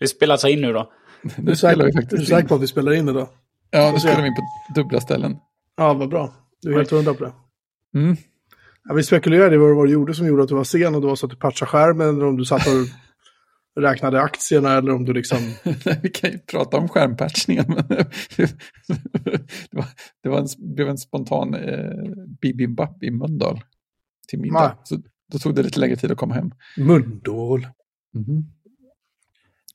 Vi spelar alltså in nu då. Nu spelar vi faktiskt Är du säker på att vi spelar in idag? Ja, nu spelar vi in på dubbla ställen. Ja, vad bra. Du är helt hundra på det. Mm. Ja, vi spekulerade i vad det var du gjorde som gjorde att du var sen. Och det var så att du patchade skärmen eller om du satt och räknade aktierna eller om du liksom... vi kan ju prata om skärmpatchningen. Men det, var, det var en, blev en spontan eh, bibimbap i Mölndal till middag. Så då tog det lite längre tid att komma hem. Mölndal. Mm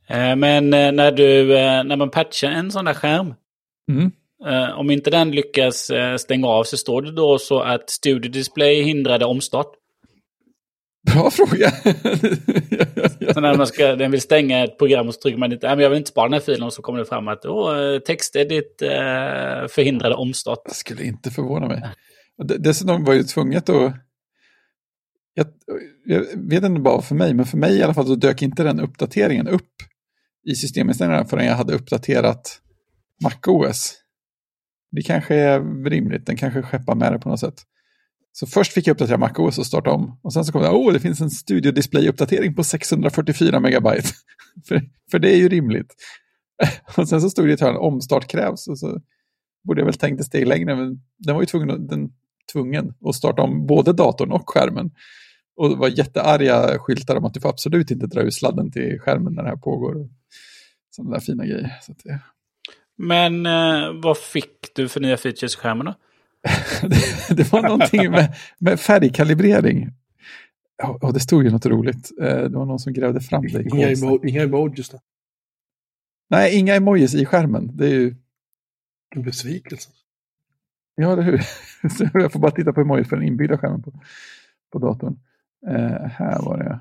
men eh, när, du, eh, när man patchar en sån där skärm. Mm. Eh, om inte den lyckas eh, stänga av så står det då så att Studio Display hindrade omstart. Bra fråga. så när man ska, den vill stänga ett program och så trycker man inte, jag vill inte spara den här filen och så kommer det fram att textedit eh, förhindrade omstart. Det skulle inte förvåna mig. Dessutom var jag tvunget att jag, jag, vet inte bara för mig, men för mig i alla fall så dök inte den uppdateringen upp i systeminställningarna förrän jag hade uppdaterat MacOS. Det kanske är rimligt, den kanske skeppar med det på något sätt. Så först fick jag uppdatera MacOS och starta om. Och sen så kom det, åh, det finns en Studio Display-uppdatering på 644 megabyte. för, för det är ju rimligt. och sen så stod det att en omstart krävs. Och så borde jag väl tänkt ett steg längre, men den var ju tvungen, den, tvungen att starta om både datorn och skärmen. Och det var jättearga skyltar om att du får absolut inte dra ut sladden till skärmen när det här pågår. Sådana där fina grejer. Så det... Men eh, vad fick du för nya features i skärmen då? det, det, var någonting med, med färgkalibrering. Ja, och det stod ju något roligt. Eh, det var någon som grävde fram det. Inga, emo inga emojis då? Nej, inga emojis i skärmen. Det är ju... En besvikelse. Ja, eller hur? jag får bara titta på emojis för den inbyggda skärmen på, på datorn. Eh, här var det.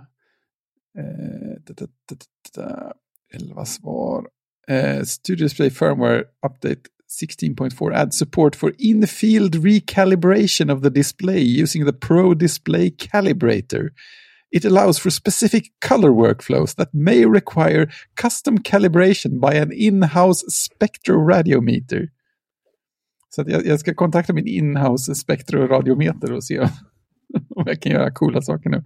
Eh, 11 svar. Eh, Studio Display Firmware Update 16.4 add support for in-field recalibration of the display using the Pro Display Calibrator. It allows for specific color workflows that may require custom calibration by an in-house spectroradiometer. Så jag, jag, ska kontakta min in-house spektroradiometer och se om jag kan göra coola saker nu.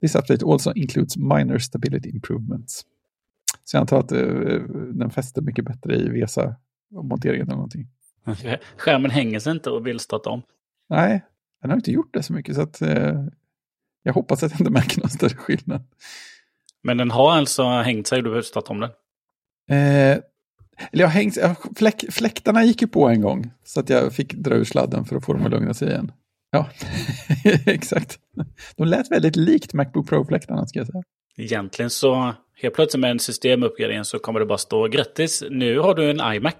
This update also includes minor stability improvements. Så jag antar att uh, den fäster mycket bättre i VESA-monteringen eller någonting. Skärmen hänger sig inte och vill starta om. Nej, den har inte gjort det så mycket så att uh, jag hoppas att jag inte märker någon större skillnad. Men den har alltså hängt sig och du behöver starta om den? Eh, eller jag hängt, fläk, fläktarna gick ju på en gång så att jag fick dra ur sladden för att få dem att lugna sig igen. Ja, exakt. De lät väldigt likt Macbook Pro-fläktarna ska jag säga. Egentligen så, helt plötsligt med en systemuppgradering så kommer det bara stå grattis, nu har du en iMac.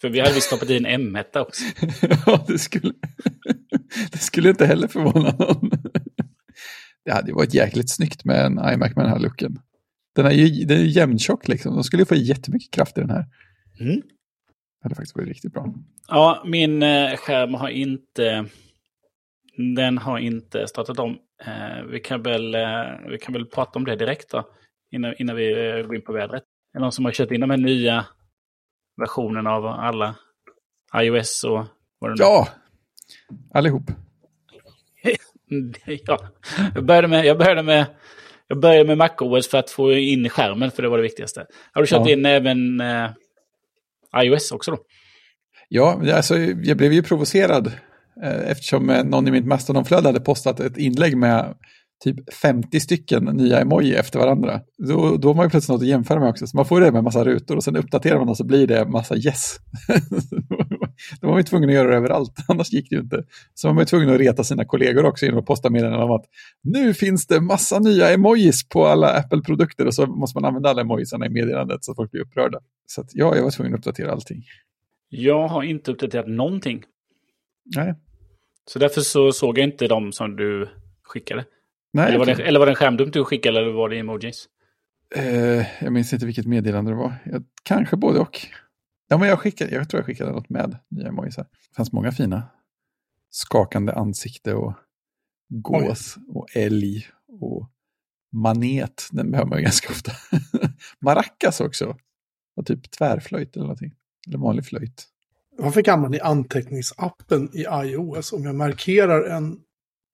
För vi hade visst stoppat i en M1 också. ja, det skulle, det skulle inte heller förvåna någon. Det hade ju varit jäkligt snyggt med en iMac med den här looken. Den är ju den är jämntjock liksom, de skulle få jättemycket kraft i den här. Mm. Det hade faktiskt varit riktigt bra. Ja, min eh, skärm har inte... Den har inte startat om. Eh, vi, kan väl, eh, vi kan väl prata om det direkt då. Innan, innan vi går in på vädret. Är det någon som har kört in de här nya versionerna av alla iOS och vad det nu Ja! Allihop. ja. Jag började med, jag började med jag började med MacOS för att få in skärmen, för det var det viktigaste. Har du kört ja. in även eh, iOS också då? Ja, alltså, jag blev ju provocerad eh, eftersom eh, någon i mitt Mastodon-flöde hade postat ett inlägg med typ 50 stycken nya emoji efter varandra. Då, då har man ju plötsligt något att jämföra med också. Så man får det med massa rutor och sen uppdaterar man och så blir det massa yes. då var man ju tvungen att göra det överallt, annars gick det ju inte. Så var man ju tvungen att reta sina kollegor också genom att posta meddelanden om att nu finns det massa nya emojis på alla Apple-produkter och så måste man använda alla emojisarna i meddelandet så att folk blir upprörda. Så att, ja, jag var tvungen att uppdatera allting. Jag har inte uppdaterat någonting. Nej. Så därför så såg jag inte de som du skickade. Nej, eller, var det, eller var det en skärmdump du skickade eller var det emojis? Eh, jag minns inte vilket meddelande det var. Jag, kanske både och. Ja, men jag, skickade, jag tror jag skickade något med nya emojis. Det fanns många fina. Skakande ansikte och gås Oj. och älg och manet. Den behöver man ganska ofta. Maracas också. Och typ tvärflöjt eller någonting. Eller vanlig flöjt. Varför kan man i anteckningsappen i iOS om jag markerar en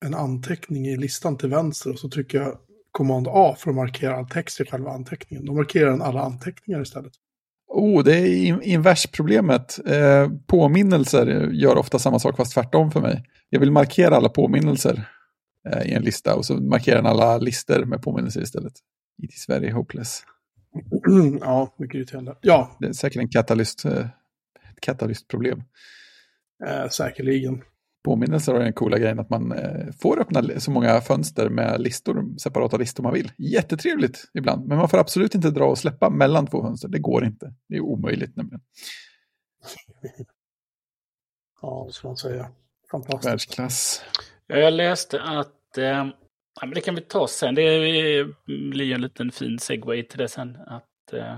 en anteckning i listan till vänster och så trycker jag Command A för att markera all text i själva anteckningen. Då markerar den alla anteckningar istället. Oh, det är inversproblemet. Eh, påminnelser gör ofta samma sak fast tvärtom för mig. Jag vill markera alla påminnelser eh, i en lista och så markerar den alla listor med påminnelser istället. It is very hopeless. ja, mycket irriterande. Ja. Det är säkert en katalyst, eh, ett katalystproblem. Eh, säkerligen påminnelser har den coola grejen att man eh, får öppna så många fönster med listor, separata listor man vill. Jättetrevligt ibland, men man får absolut inte dra och släppa mellan två fönster. Det går inte. Det är omöjligt nämligen. Ja, det ska man säga. Fantastiskt. Världsklass. Jag läste att, eh, ja, men det kan vi ta sen, det blir en liten fin segway till det sen. Att eh,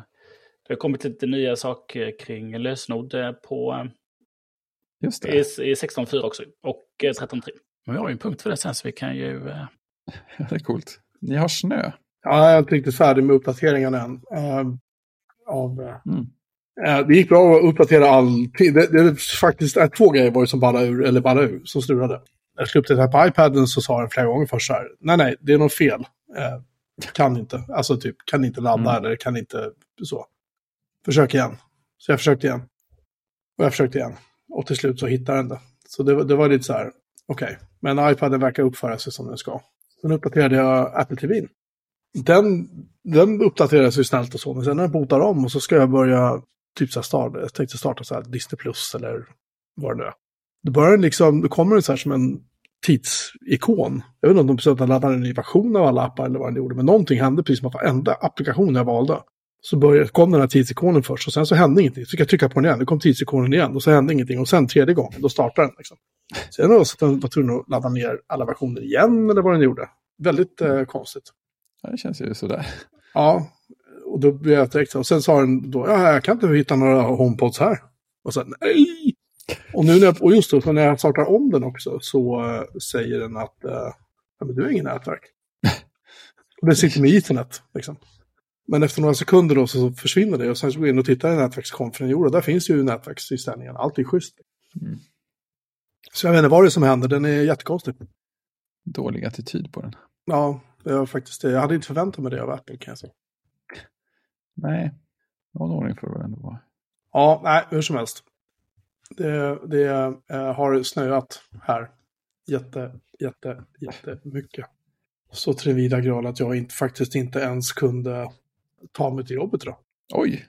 det har kommit lite nya saker kring lösenord eh, på Just det. I, i 16.4 också. Och 13.3. Eh, Men vi har ju en punkt för det sen så vi kan ju... Eh... det är coolt. Ni har snö. Ja, jag är inte riktigt färdig med uppdateringen än. Uh, av, uh, mm. uh, det gick bra att uppdatera allting. Det, det, det faktiskt är två grejer var det som ballade ur, eller ballade ur, som strulade. Jag skulle uppdatera på iPaden så sa den flera gånger först så här, nej nej, det är något fel. kan inte, alltså typ, kan inte ladda mm. eller kan inte så. Försök igen. Så jag försökte igen. Och jag försökte igen. Och till slut så hittar den det. Så det, det var lite så här, okej. Okay. Men iPaden verkar uppföra sig som den ska. Sen uppdaterade jag Apple TV. Den, den uppdaterades ju snällt och så, men sen när den botar om och så ska jag börja, typ så här, starta, jag tänkte starta så här Disney Plus eller vad det nu är. Då börjar den liksom, då kommer den så här som en tidsikon. Jag vet inte om de beslutade att en ny version av alla appar eller vad den gjorde, men någonting hände precis som att varenda applikation jag valde så började, kom den här tidsikonen först och sen så hände ingenting. Så fick jag trycka på den igen, då kom tidsikonen igen och så hände ingenting. Och sen tredje gången, då startade den. Liksom. Sen var den var tvungen att ladda ner alla versioner igen eller vad den gjorde. Väldigt eh, konstigt. Ja, det känns ju sådär. Ja, och då blev jag direkt Och sen sa den då, ja, jag kan inte hitta några HomePods här. Och sen, nej! Och nu när jag, och just då, när jag startar om den också så uh, säger den att uh, ja, men du har ingen nätverk. och det sitter med internet, liksom. Men efter några sekunder då så försvinner det och sen så går jag in och tittar i nätverkskonferensen och där finns ju nätverksinställningar. Allt är schysst. Mm. Så jag vet inte vad det är som händer, den är jättekonstig. Dålig attityd på den. Ja, det var faktiskt det. Jag hade inte förväntat mig det av Apple kan jag säga. Nej, någon ordning får det ändå vara. Ja, nej, hur som helst. Det, det äh, har snöat här jätte, jätte, jättemycket. Så till vida grad att jag inte, faktiskt inte ens kunde ta mig till jobbet idag. Oj,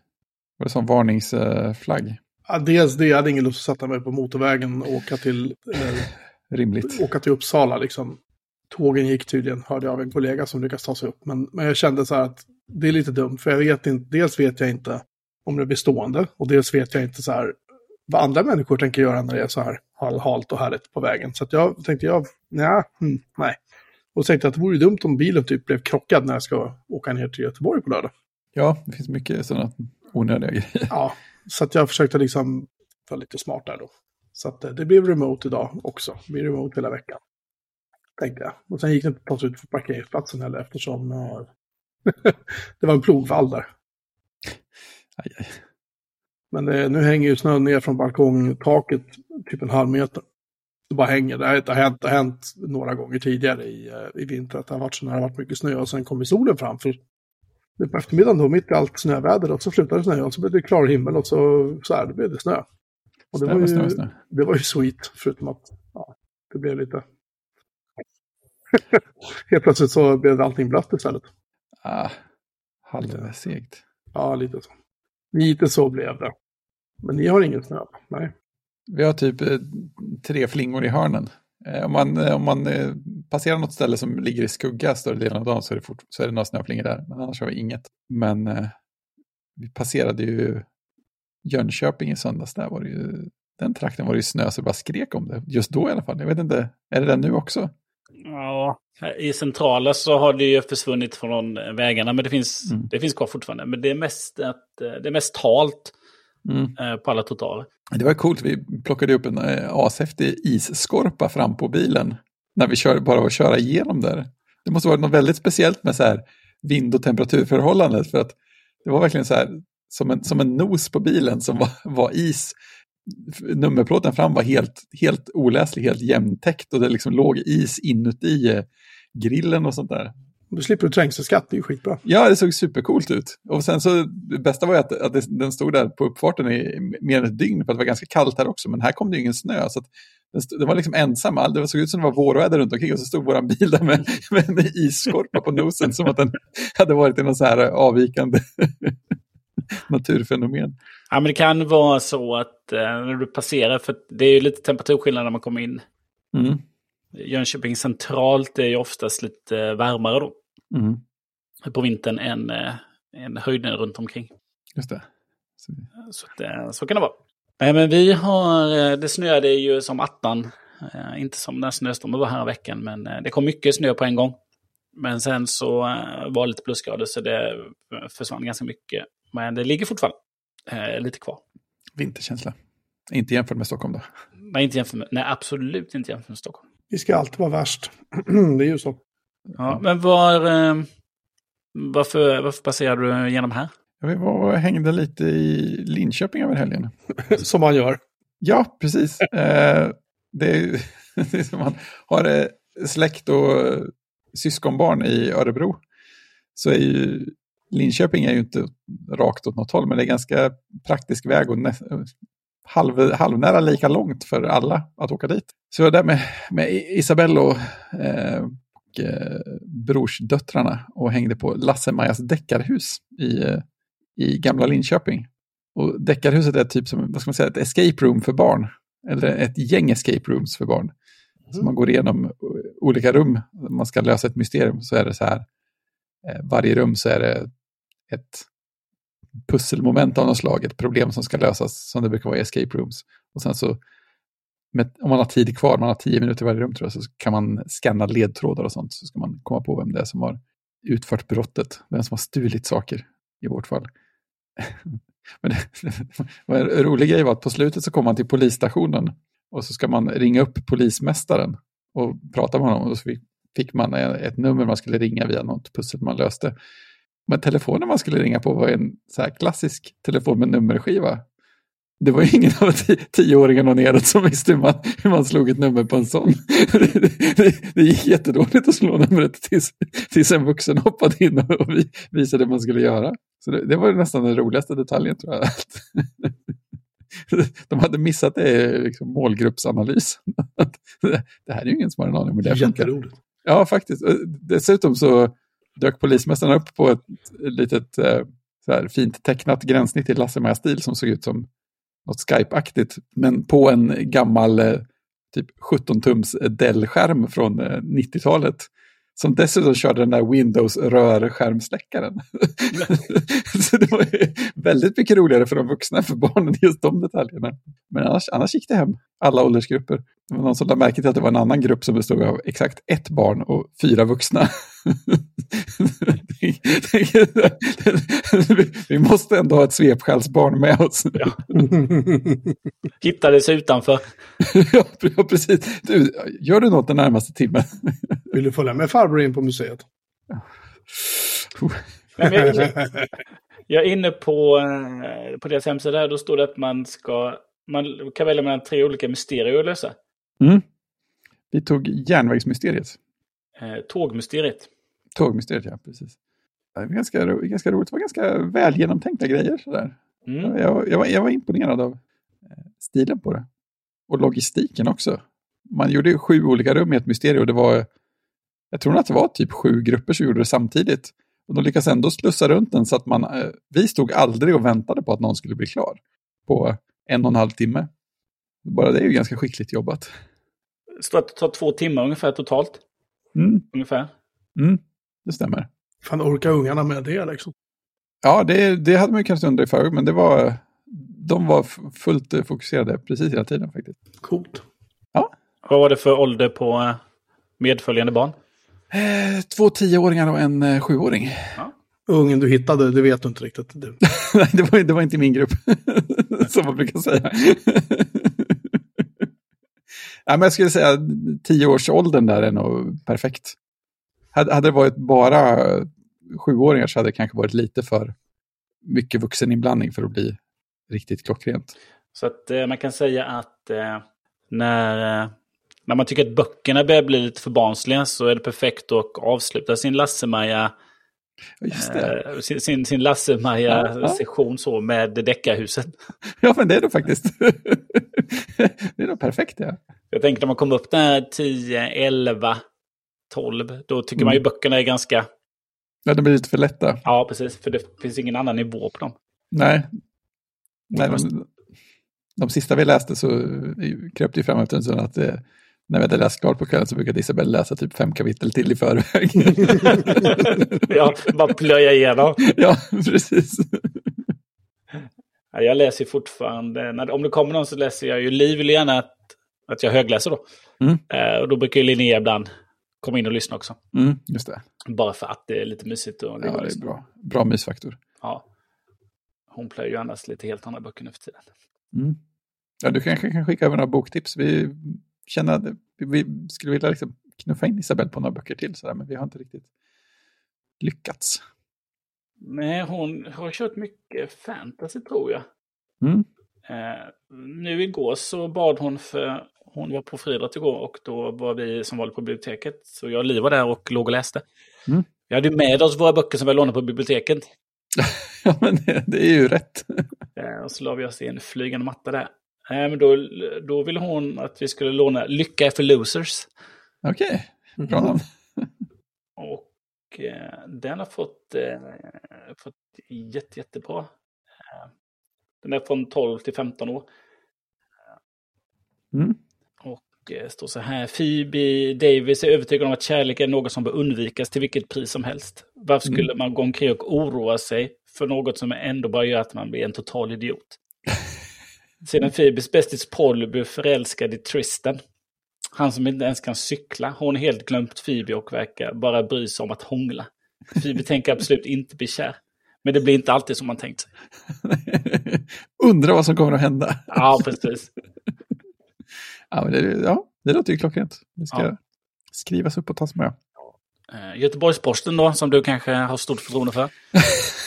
var det som varningsflagg? Ja, dels det, jag hade ingen lust att sätta mig på motorvägen och åka till, eh, Rimligt. åka till Uppsala. Liksom. Tågen gick tydligen, hörde jag av en kollega som lyckades ta sig upp. Men, men jag kände så här att det är lite dumt, för jag vet inte, dels vet jag inte om det är bestående och dels vet jag inte så här vad andra människor tänker göra när det är så här halt och härligt på vägen. Så jag tänkte, jag, nja, hmm, nej. Och tänkte att det vore dumt om bilen typ blev krockad när jag ska åka ner till Göteborg på lördag. Ja, det finns mycket sådana onödiga grejer. Ja, så att jag försökte liksom vara lite smart där då. Så att eh, det blev remote idag också. Det blir remote hela veckan. Tänkte jag. Och sen gick det inte att ta sig ut på parkeringsplatsen heller eftersom uh, det var en plogvall där. Aj, aj. Men det, nu hänger ju snön ner från balkongtaket typ en halv meter. Det bara hänger. Det har hänt, det har hänt några gånger tidigare i, eh, i vinter att det har varit så när det har varit mycket snö och sen kommer solen fram. För på eftermiddagen då, mitt i allt snöväder, och så slutade det snöa och så blev det klar himmel och så, så här, då blev det snö. Och det, snö, var ju, snö, snö. det var ju sweet, förutom att ja, det blev lite... Helt plötsligt så blev allting blött istället. Ah, halvsegt. Ja, lite så. Lite så blev det. Men ni har ingen snö? Nej. Vi har typ eh, tre flingor i hörnen. Eh, om man, eh, om man passerar något ställe som ligger i skugga större delen av dagen så är det, fort, så är det några snöflingor där. Men annars har vi inget. Men eh, vi passerade ju Jönköping i söndags. Där var det ju, den trakten var det ju snö så det bara skrek om det. Just då i alla fall. Jag vet inte, är det den nu också? Ja, i centrala så har det ju försvunnit från vägarna. Men det finns, mm. det finns kvar fortfarande. Men det är mest, att, det är mest halt mm. på alla trottoarer. Det var coolt, vi plockade upp en ashäftig isskorpa fram på bilen när vi kör, bara att köra igenom där. Det måste vara något väldigt speciellt med så här vind och temperaturförhållandet för att det var verkligen så här som en, som en nos på bilen som var, var is. Nummerplåten fram var helt, helt oläslig, helt jämntäckt och det liksom låg is inuti eh, grillen och sånt där. Du slipper du trängselskatt, det är ju skitbra. Ja, det såg supercoolt ut. Och sen så, det bästa var ju att, att det, den stod där på uppfarten i mer än ett dygn, för att det var ganska kallt här också, men här kom det ju ingen snö. Så den, var liksom ensam, det såg ut som det var vårväder runt omkring och så stod vår bil där med, med en isskorpa på nosen, som att den hade varit i någon så här avvikande naturfenomen. Ja, men det kan vara så att eh, när du passerar, för det är ju lite temperaturskillnad när man kommer in. Mm. Jönköping centralt är ju oftast lite varmare då. Mm. På vintern än, än höjden runt omkring. Just det. Så, så, det, så kan det vara. Nej, men vi har, eh, det snöade ju som attan. Eh, inte som när snöstormen var här veckan, men det kom mycket snö på en gång. Men sen så var det lite plusgrader så det försvann ganska mycket. Men det ligger fortfarande eh, lite kvar. Vinterkänsla. Inte jämfört med Stockholm då? Nej, inte jämfört med, nej, absolut inte jämfört med Stockholm. Vi ska alltid vara värst. det är ju så. Ja, men var, eh, varför, varför passerade du genom här? Jag var och hängde lite i Linköping över helgen. som man gör. Ja, precis. eh, det, är, det är som man har släkt och syskonbarn i Örebro. Så är ju Linköping är ju inte rakt åt något håll, men det är ganska praktisk väg och halv, halvnära lika långt för alla att åka dit. Så jag där med, med Isabelle och, eh, och eh, brorsdöttrarna och hängde på Lasse-Majas deckarhus i, eh, i gamla Linköping. Och deckarhuset är typ som vad ska man säga, ett escape room för barn. Eller ett gäng escape rooms för barn. Mm. Så man går igenom olika rum, man ska lösa ett mysterium, så är det så här. Eh, varje rum så är det ett pusselmoment av något slag, ett problem som ska lösas, som det brukar vara i escape rooms. Och sen så, med, om man har tid kvar, man har tio minuter i varje rum tror jag, så kan man scanna ledtrådar och sånt, så ska man komma på vem det är som har utfört brottet, vem som har stulit saker i vårt fall. Men det, en rolig grej var att på slutet så kom man till polisstationen och så ska man ringa upp polismästaren och prata med honom och så fick man ett nummer man skulle ringa via något pussel man löste. Men telefonen man skulle ringa på var en så här klassisk telefon med nummerskiva. Det var ju ingen av tioåringarna och neråt som visste hur man, hur man slog ett nummer på en sån. Det, det, det gick jättedåligt att slå numret tills, tills en vuxen hoppade in och visade vad man skulle göra. Så det, det var nästan den roligaste detaljen tror jag. De hade missat det liksom, målgruppsanalys. Det här är ju ingen som har en aning om det Jätteroligt. Ja, faktiskt. Dessutom så dök polismästaren upp på ett litet eh, så här, fint tecknat gränssnitt i Lasse-Maja-stil som såg ut som något Skype-aktigt. Men på en gammal eh, typ 17-tums Dell-skärm från eh, 90-talet. Som dessutom körde den där Windows-rörskärmsläckaren. så det var väldigt mycket roligare för de vuxna än för barnen, just de detaljerna. Men annars, annars gick det hem, alla åldersgrupper. Det var någon som lade märke till att det var en annan grupp som bestod av exakt ett barn och fyra vuxna. Vi måste ändå ha ett svepskällsbarn med oss. Ja. Hittades utanför. ja, precis. Du, gör du något den närmaste timmen? Vill du följa med farbror in på museet? jag, jag, är inne på, eh, på deras hemsida, då står det att man ska man kan välja mellan tre olika mysterier att lösa. Mm. Vi tog järnvägsmysteriet. Eh, tågmysteriet. Tågmysteriet, ja, precis. Det var ganska, ganska roligt. Det var ganska väl genomtänkta grejer. Sådär. Mm. Jag, jag, var, jag var imponerad av eh, stilen på det. Och logistiken också. Man gjorde sju olika rum i ett mysterium och det var, jag tror att det var typ sju grupper som gjorde det samtidigt. Och de lyckades ändå slussa runt den så att man, eh, vi stod aldrig och väntade på att någon skulle bli klar på en och en halv timme. Bara det är ju ganska skickligt jobbat. Det står att det tar två timmar ungefär totalt. Mm. Ungefär. Mm, det stämmer. Fan, orkar ungarna med det liksom? Ja, det, det hade man ju kanske undrat i förväg, men det var, de var fullt fokuserade precis hela tiden faktiskt. Coolt. Ja. Vad var det för ålder på eh, medföljande barn? Eh, två tioåringar och en eh, sjuåring. Ja. Ungen du hittade, det vet du inte riktigt. Du. Nej, det var, det var inte min grupp, som man brukar säga ja, men jag skulle säga tioårsåldern där är nog perfekt. Hade, hade det varit bara sjuåringar så hade det kanske varit lite för mycket vuxeninblandning för att bli riktigt klockrent. Så att eh, man kan säga att eh, när, eh, när man tycker att böckerna börjar bli lite för barnsliga så är det perfekt att avsluta sin Lasse-Maja eh, sin, sin, sin Lasse-Maja-session så med Deckarhuset. Ja, men det är det faktiskt. det är nog perfekt, ja. Jag tänker när man kommer upp där 10, 11, 12, då tycker mm. man ju böckerna är ganska... Ja, de blir lite för lätta. Ja, precis. För det finns ingen annan nivå på dem. Nej. Nej de, de sista vi läste så kröp det fram efter en stund att det, när vi hade läst klart på kvällen så brukade Isabelle läsa typ fem kapitel till i förväg. ja, bara plöja igenom. ja, precis. Jag läser fortfarande, om det kommer någon så läser jag ju Liv vill gärna att, att jag högläser då. Mm. Eh, och då brukar ju Linnea ibland komma in och lyssna också. Mm, just det. Bara för att det är lite mysigt. Och ja, det är bra. Bra mysfaktor. Ja. Hon plöjer ju annars lite helt andra böcker nu för tiden. Mm. Ja, du kanske kan skicka över några boktips. Vi känner att vi skulle vilja liksom knuffa in Isabelle på några böcker till, sådär, men vi har inte riktigt lyckats. Nej, hon har kört mycket fantasy tror jag. Mm. Eh, nu igår så bad hon för, hon var på friidrott igår och då var vi som var på biblioteket. Så jag och Liv var där och låg och läste. Mm. Vi hade med oss våra böcker som vi lånade på biblioteket. ja, men det, det, är ju rätt. eh, och så la vi oss i en flygande matta där. Eh, men då, då ville hon att vi skulle låna Lycka är för losers. Okej, okay. bra namn. och eh, den har fått, eh, fått jätte, jättebra. Eh, den är från 12 till 15 år. Mm. Och eh, står så här. Phoebe Davis är övertygad om att kärlek är något som bör undvikas till vilket pris som helst. Varför mm. skulle man gå omkring och oroa sig för något som ändå bara gör att man blir en total idiot? Sedan Phoebes bästis Polly blev förälskad i Tristan. Han som inte ens kan cykla. Hon har helt glömt Phoebe och verkar bara bry sig om att hångla. Phoebe tänker absolut inte bli kär. Men det blir inte alltid som man tänkt sig. Undrar vad som kommer att hända. Ja, precis. ja, men det, ja, det låter ju klockrent. Det ska ja. skrivas upp och tas med. Uh, Göteborgs-Posten då, som du kanske har stort förtroende för.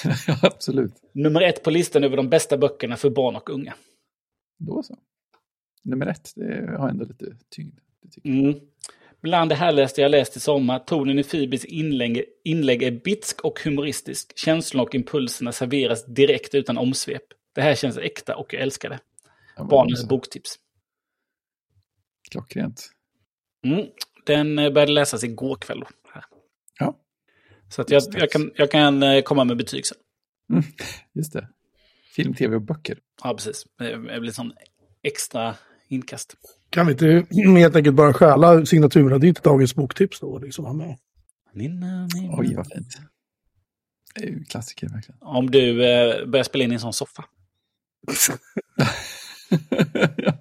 ja, absolut. Nummer ett på listan över de bästa böckerna för barn och unga. Då så. Nummer ett, det har ändå lite tyngd. Mm. Bland det härligaste jag läst i sommar, tonen i Fibis inlägg, inlägg är bitsk och humoristisk. Känslorna och impulserna serveras direkt utan omsvep. Det här känns äkta och jag älskar det. Ja, Barnens det... boktips. Klockrent. Mm. Den eh, började läsas igår kväll. Ja. Så att jag, jag, kan, jag kan eh, komma med betyg sen. Mm. Just det. Film, tv och böcker. Ja, precis. Det blir sån extra inkast. Kan vi inte helt enkelt bara stjäla signaturmelodin till dagens boktips då? Liksom, ha med? Nina, nina. Oj, vad fint. Det är ju klassiker verkligen. Om du eh, börjar spela in i en sån soffa. ja.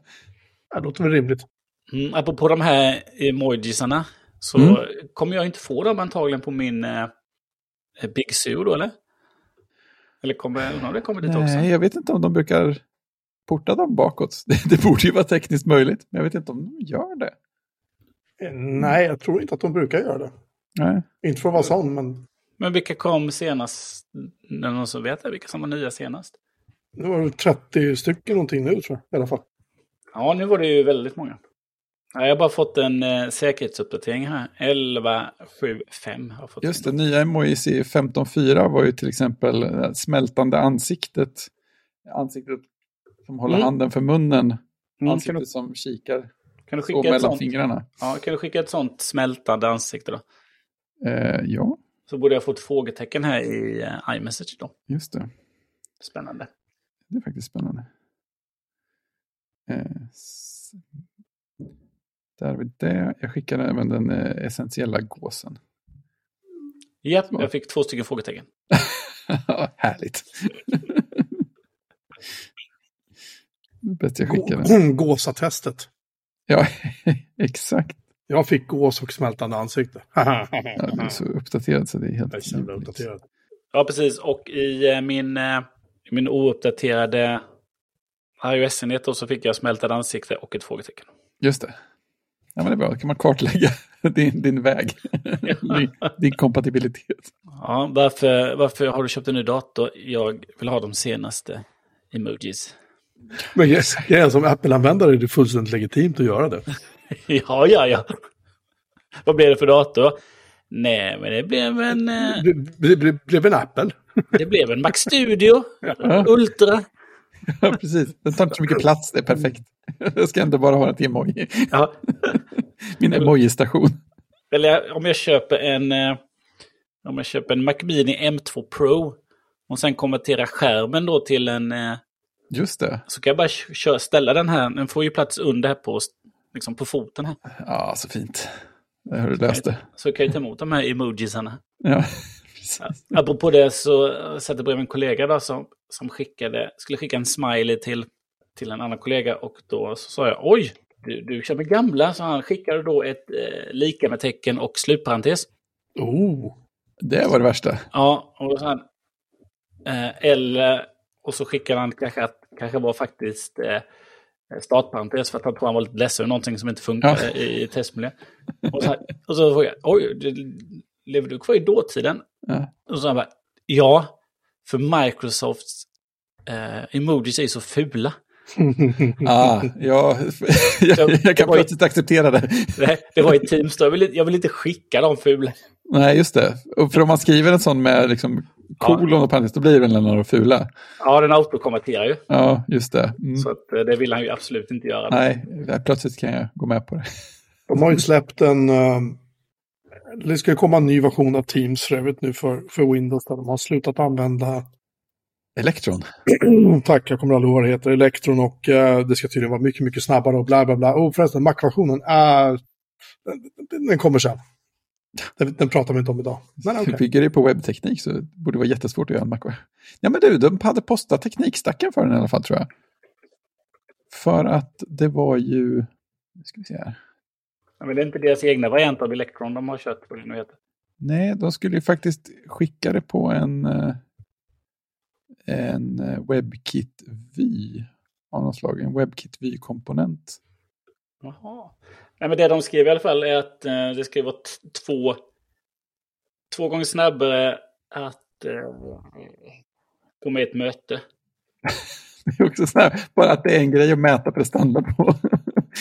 Det låter väl rimligt. Mm, apropå de här emojisarna så mm. kommer jag inte få dem antagligen på min eh, Big Zoo då, eller? Eller kommer, det kommer dit Nej, också? Nej, jag vet inte om de brukar porta dem bakåt. Det, det borde ju vara tekniskt möjligt, men jag vet inte om de gör det. Eh, nej, jag tror inte att de brukar göra det. Nej. Inte för att vara sån, men... Men vilka kom senast? Någon som vet det? Vilka som var nya senast? Det var 30 stycken någonting nu, tror jag, i alla fall. Ja, nu var det ju väldigt många. Jag har bara fått en eh, säkerhetsuppdatering här. 11.7.5 har fått Just det, nya i 15.4 var ju till exempel eh, smältande ansiktet. Ansiktet som håller mm. handen för munnen. Mm, ansiktet du, som kikar kan du skicka så mellan sånt, fingrarna. Ja, kan du skicka ett sånt smältande ansikte då? Eh, ja. Så borde jag få ett frågetecken här i uh, iMessage då. Just det. Spännande. Det är faktiskt spännande. Eh, där har vi det. Jag skickade även den eh, essentiella gåsen. Ja, jag fick två stycken frågetecken. Härligt. Bäst jag skickade. Gåsatestet. Ja, exakt. Jag fick gås och smältande ansikte. ja, du är så uppdaterad så det är helt... Jag uppdaterad. Ja, precis. Och i eh, min, eh, min ouppdaterade iOS-enhet så fick jag smältande ansikte och ett frågetecken. Just det. Ja, men det är bra, då kan man kartlägga din, din väg, din, din, kompatibilitet. Ja, varför, varför har du köpt en ny dator? Jag vill ha de senaste emojis. Men yes, jag som Apple-användare är det fullständigt legitimt att göra det. ja, ja, ja. Vad blev det för dator? Nej, men det blev en... Eh, Det, det, det blev en Apple. det blev en Mac Studio Ultra. Ja, precis. Den tar inte så mycket plats, det är perfekt. Jag ska ändå bara ha ett emoji. Ja. Min emoji-station. Eller om jag köper en... eh, Om jag köper en Mac Mini M2 Pro och sen konverterar skärmen då till en... eh, Just det. Så kan jag bara köra, ställa den här. Den får ju plats under här på, liksom på foten här. Ja, så fint. Det har du löst det. Så kan jag ta emot de här emojisarna. Ja, precis. Apropå det så satt jag bredvid en kollega då som, som skickade, skulle skicka en smiley till, till en annan kollega och då sa jag oj, du, du kör med gamla. Så han skickade då ett eh, lika med tecken och slutparentes. Oh. Det var det värsta. Ja, och då sa han, eh, eller, och så skickade han kanske att kanske var faktiskt eh, startparentes för att han tror han var lite ledsen någonting som inte funkade Ja. i, i testmiljö. Och så, och så frågade jag, oj, du, lever du kvar i dåtiden? Ja. Och så han bara, ja, för Microsofts eh, emojis är så fula. Ah, ja, jag, jag kan plötsligt acceptera det. Det, det var i Teams då, jag vill, inte- jag vill inte skicka de fula. Nej, just det. Och för om man skriver en sån med liksom kolon och parentes, då blir det av de fula. Ja, den autokonverterar ju. Ja, just det. Mm. Så att, eh, det vill han ju absolut inte göra. Nej, plötsligt kan jag gå med på det. De har ju släppt en... eh, det ska komma en ny version av Teams för övrigt nu för, för Windows där de har slutat använda... Elektron. Tack, jag kommer aldrig ihåg vad det heter. Electron och eh, det ska tydligen vara mycket, mycket snabbare och bla bla bla. Och förresten, Mac-versionen är... Den, den kommer sen. Den, den pratar vi inte om idag. Men okej. Bygger det på webbteknik så det borde vara jättesvårt att göra en Mac. Ja, men du, de hade postat teknikstacken för den i alla fall tror jag. För att det var ju... Nu ska vi se här. Ja, Men det är inte deras egna variant av Electron de har kört på det nu heter. Nej, de skulle ju faktiskt skicka det på en, eh, en eh, WebKit Vy av något slag. En WebKit Vy-komponent. Jaha. Nej, men det de skrev i alla fall är att eh, det ska vara två, två gånger snabbare att eh, med i ett möte. Det är också så här, bara att det är en grej att mäta prestanda på.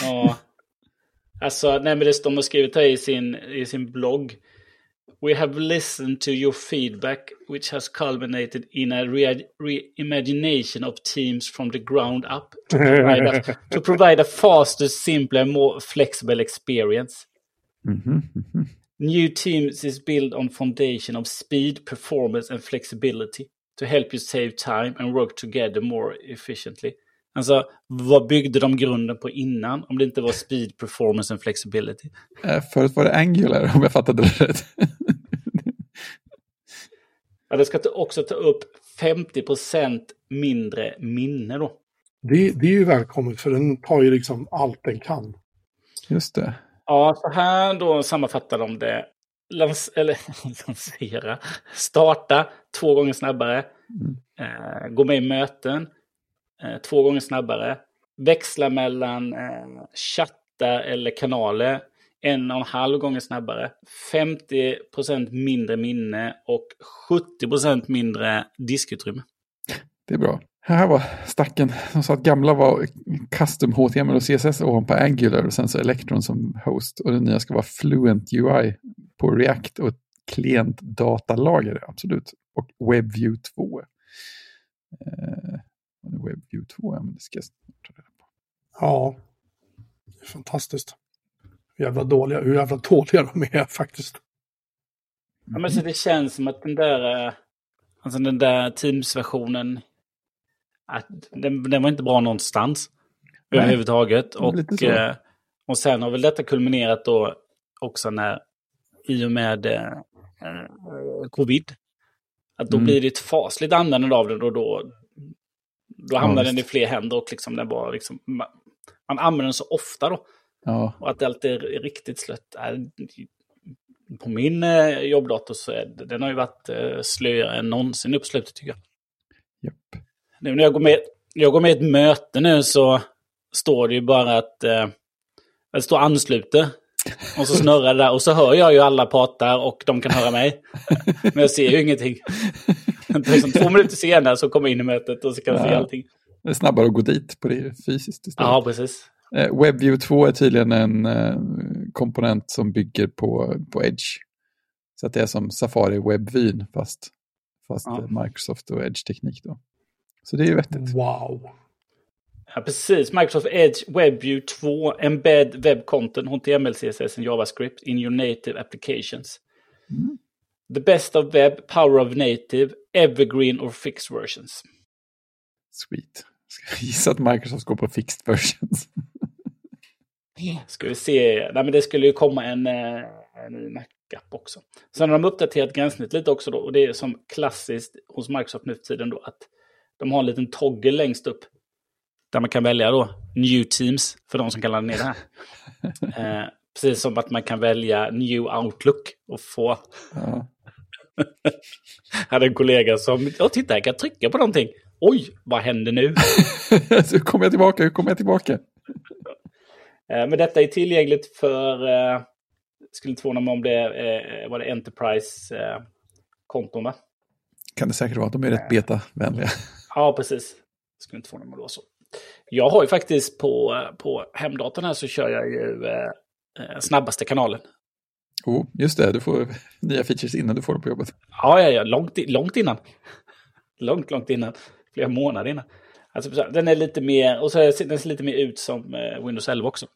Ja. Alltså, nej men det de har skrivit här i sin, i sin blogg. We have listened to your feedback which has culminated in a re- reimagination of teams from the ground up to provide, a, to provide a faster, simpler, more flexible experience. Mhm, mhm. New Teams is built on foundation of speed, performance and flexibility to help you save time and work together more efficiently. Alltså, vad byggde de grunden på innan om det inte var speed, performance and flexibility? Eh, Förut var det Angular om jag fattade det rätt. Ja, det ska också ta upp 50% mindre minne då. Det, det är ju välkommet för den tar ju liksom allt den kan. Just det. Ja, så här då sammanfattar de det. Lans eller lansera, starta två gånger snabbare, eh, gå med i möten Eh, två gånger snabbare, växla mellan eh, chattar eller kanaler en och en halv gånger snabbare, 50 procent mindre minne och 70 procent mindre diskutrymme. Det är bra. Här var stacken. De sa att gamla var custom HTML och CSS ovanpå Angular och sen så Electron som host. Och den nya ska vara Fluent UI på React och ett klientdatalager, absolut. Och WebView 2. Eh, WebView 2, ja, men det ska jag snart ta reda på. Ja, det är fantastiskt. Hur jävla dåliga, hur jävla dåliga de är faktiskt. Ja, men så det känns som att den där, eh, alltså den där Teams-versionen, att den, den var inte bra någonstans Nej. överhuvudtaget. Och, eh, och sen har väl detta kulminerat då också när, i och med eh, eh, covid, att då Mm. blir det ett fasligt användande av den och då, då hamnar den i fler händer och liksom den bara liksom, man, man använder den så ofta då. Ja, Och att det alltid är riktigt slött. På min eh, jobbdator så är det, den har ju varit eh, slöare än någonsin upp slutet tycker jag. japp. Nu när jag går med, jag går med i ett möte nu så står det ju bara att eh, det står ansluter. Och så snurrar det där och så hör jag ju alla pratar och de kan höra mig. Men jag ser ju ingenting. liksom två minuter senare så kommer jag in i mötet och så kan jag se allting. Det är snabbare att gå dit på det fysiskt istället. Ja, precis. Eh, WebView 2 är tydligen en eh, komponent som bygger på, på Edge. Så att det är som Safari WebVyn fast, fast Ja. Microsoft och Edge-teknik då. Så det är ju vettigt. Wow. Ja, precis. Microsoft Edge WebView 2 Embed Web Content HTML, CSS and JavaScript in your native applications. Mm. The best of web, power of native, evergreen or fixed versions. Sweet. Ska jag gissa att Microsoft går på fixed versions. Ska vi se. Nej, men det skulle ju komma en, eh, en ny Mac-app också. Sen har de uppdaterat gränssnitt lite också då. Och det är som klassiskt hos Microsoft nu för tiden då att de har en liten toggle längst upp. Där man kan välja då New Teams för de som kan ladda ner det här. eh, precis som att man kan välja New Outlook och få... Ja. Jag hade en kollega som, ja titta jag kan trycka på någonting. Oj, vad händer nu? Så kommer jag tillbaka, hur kommer jag tillbaka? Eh, Men detta är tillgängligt för, eh, skulle inte förvåna mig om det eh, var det Enterprise-konton va? Kan det säkert vara de är rätt beta-vänliga. Ja, precis. Skulle inte förvåna mig då så. Jag har ju faktiskt på, på hemdatorn här så kör jag ju eh, eh, snabbaste kanalen. Oh, just det, du får nya features innan du får dem på jobbet. Ja, ja, ja långt, långt innan. Långt, långt innan. Flera månader innan. Alltså, den är lite mer, och så är, den ser lite mer ut som eh, Windows 11 också.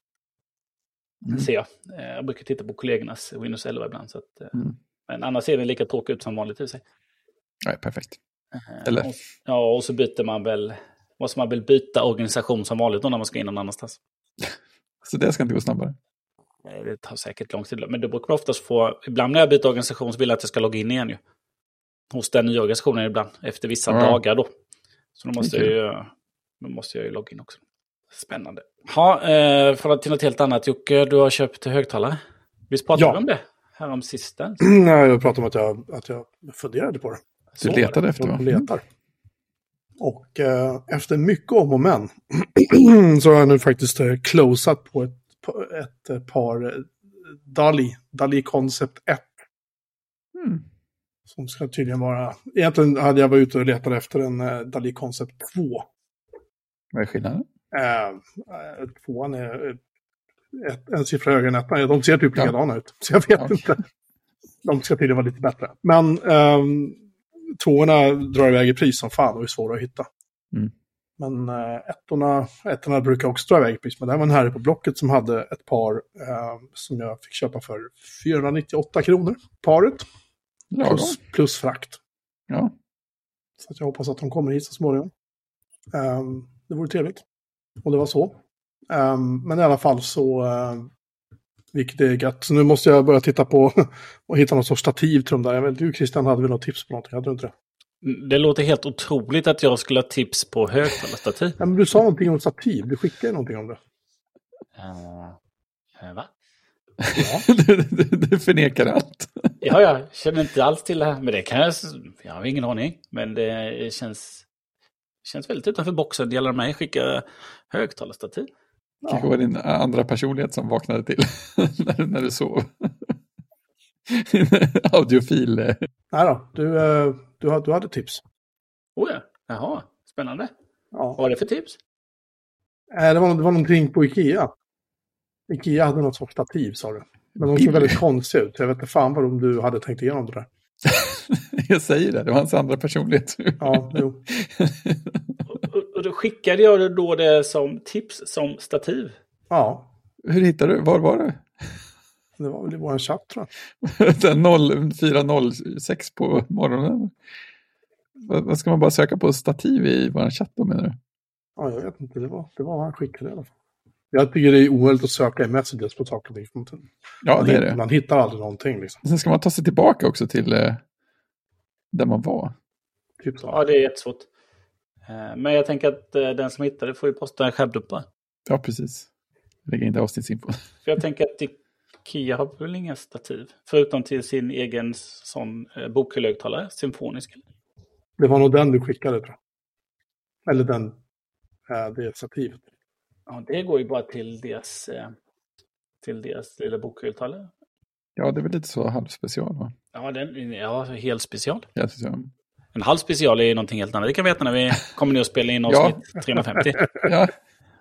Mm. Ser jag. Eh, jag brukar titta på kollegornas Windows 11 ibland. Så att, eh, Mm. Men annars ser den lika tråkig ut som vanligt i sig. Nej, perfekt. Eller? Och, ja, och så byter man väl, måste man väl byta organisation som vanligt då när man ska in någon annanstans. Så det ska inte gå snabbare. Eh, Det tar säkert lång tid. Men då brukar man oftast få, ibland när jag byter organisation så vill jag att jag ska logga in igen ju. Hos den nya organisationen ibland, efter vissa Ja. dagar då. Så då måste, jag Okej. ju, då måste jag ju logga in också. Spännande. Ja, eh, för att till något helt annat. Jocke, du har köpt högtalare. Visst pratade Ja. vi om det? Här om sisten. Nej, jag pratade om att jag, att jag funderade på det. Så Du letade efter, va? Jag letar. Och eh, efter mycket om och men så har jag nu faktiskt eh, closat på ett, ett eh, par eh, Dali, Dali Concept 1. Mm. Som ska tydligen vara... Egentligen hade jag varit ute och letat efter en eh, Dali Concept 2. Vad är skillnaden? Eh, tvåan är ett, en siffra högre än ettan. De ser typ Ja. likadana ut. Så jag vet Ja. inte. De ska tydligen vara lite bättre. Men ehm, tvåorna drar iväg i pris som fan och är svåra att hitta. Mm. Men äh, ettorna, ettorna brukar också dra iväg pris. Men det här var en herre på Blocket som hade ett par eh, som jag fick köpa för 498 kronor. Paret. Lagom. Plus, plus frakt. Ja. Så att jag hoppas att de kommer hit så småningom. Ehm, det vore trevligt. Och det var så. Ehm, men i alla fall så, uh, vilket är gött. Så nu måste jag börja titta på och hitta något sorts stativ till de där. Jag vet, du Christian hade väl något tips på någonting? Hade du inte det? Det låter helt otroligt att jag skulle ha tips på högtalarstativ. Ja, men du sa någonting om stativ. Du skickade någonting om det. Uh, va? Ja. du, du, du förnekar allt. Ja, jag känner inte alls till det här. Men det kan jag... Jag har ingen aning. Men det känns... Känns väldigt utanför boxen. Det gäller mig skicka högtalarstativ. Kanske var din andra personlighet som vaknade till när, när du sov. Audiofil. Nej då, du, eh, du, hade- du hade tips. Oh ja, jaha, spännande. Vad Ja. var det för tips? Eh, det, var, det var någonting på Ikea. Ikea hade något sorts stativ sa du. Men de såg väldigt konstiga ut. Jag vet inte fan vad om du hade tänkt igenom det där. Jag säger det, det var hans andra personlighet. Ja, jo. Och, och då skickade jag det då det som tips som stativ. Ja, Hur hittade du? Var var du? Det var väl i vår chatt tror jag. Den 0406 på morgonen. Vad, ska man bara söka på stativ i vår chatt då menar du? Ja, jag vet inte. Det var, det var vad han skickade i alla fall. Jag tycker det är omöjligt att söka i messages på saker och ting. Man, Ja, det är det. man hittar aldrig någonting liksom. Sen ska man ta sig tillbaka också till eh, där man var. Typ så. Ja, det är jättesvårt. Eh, Men jag tänker att eh, den som hittar det får ju posta en skärmdumpa. Ja, precis. Lägga in det avsnittsinfo. För jag tänker att Ikea har väl inga stativ. Förutom till sin egen sån eh, bokhögtalare, symfonisk. Det var nog den du skickade tror jag. Eller den, äh, det stativet. Ja, det går ju bara till deras, eh, till deras lilla bokhögtalare. Ja, det är väl lite så halvspecial va? Ja, den, ja, helt special. Jag tycker- En halv special är ju någonting helt annat. Det kan vi veta när vi kommer ner och spelar in Ja. avsnitt 350. Ja,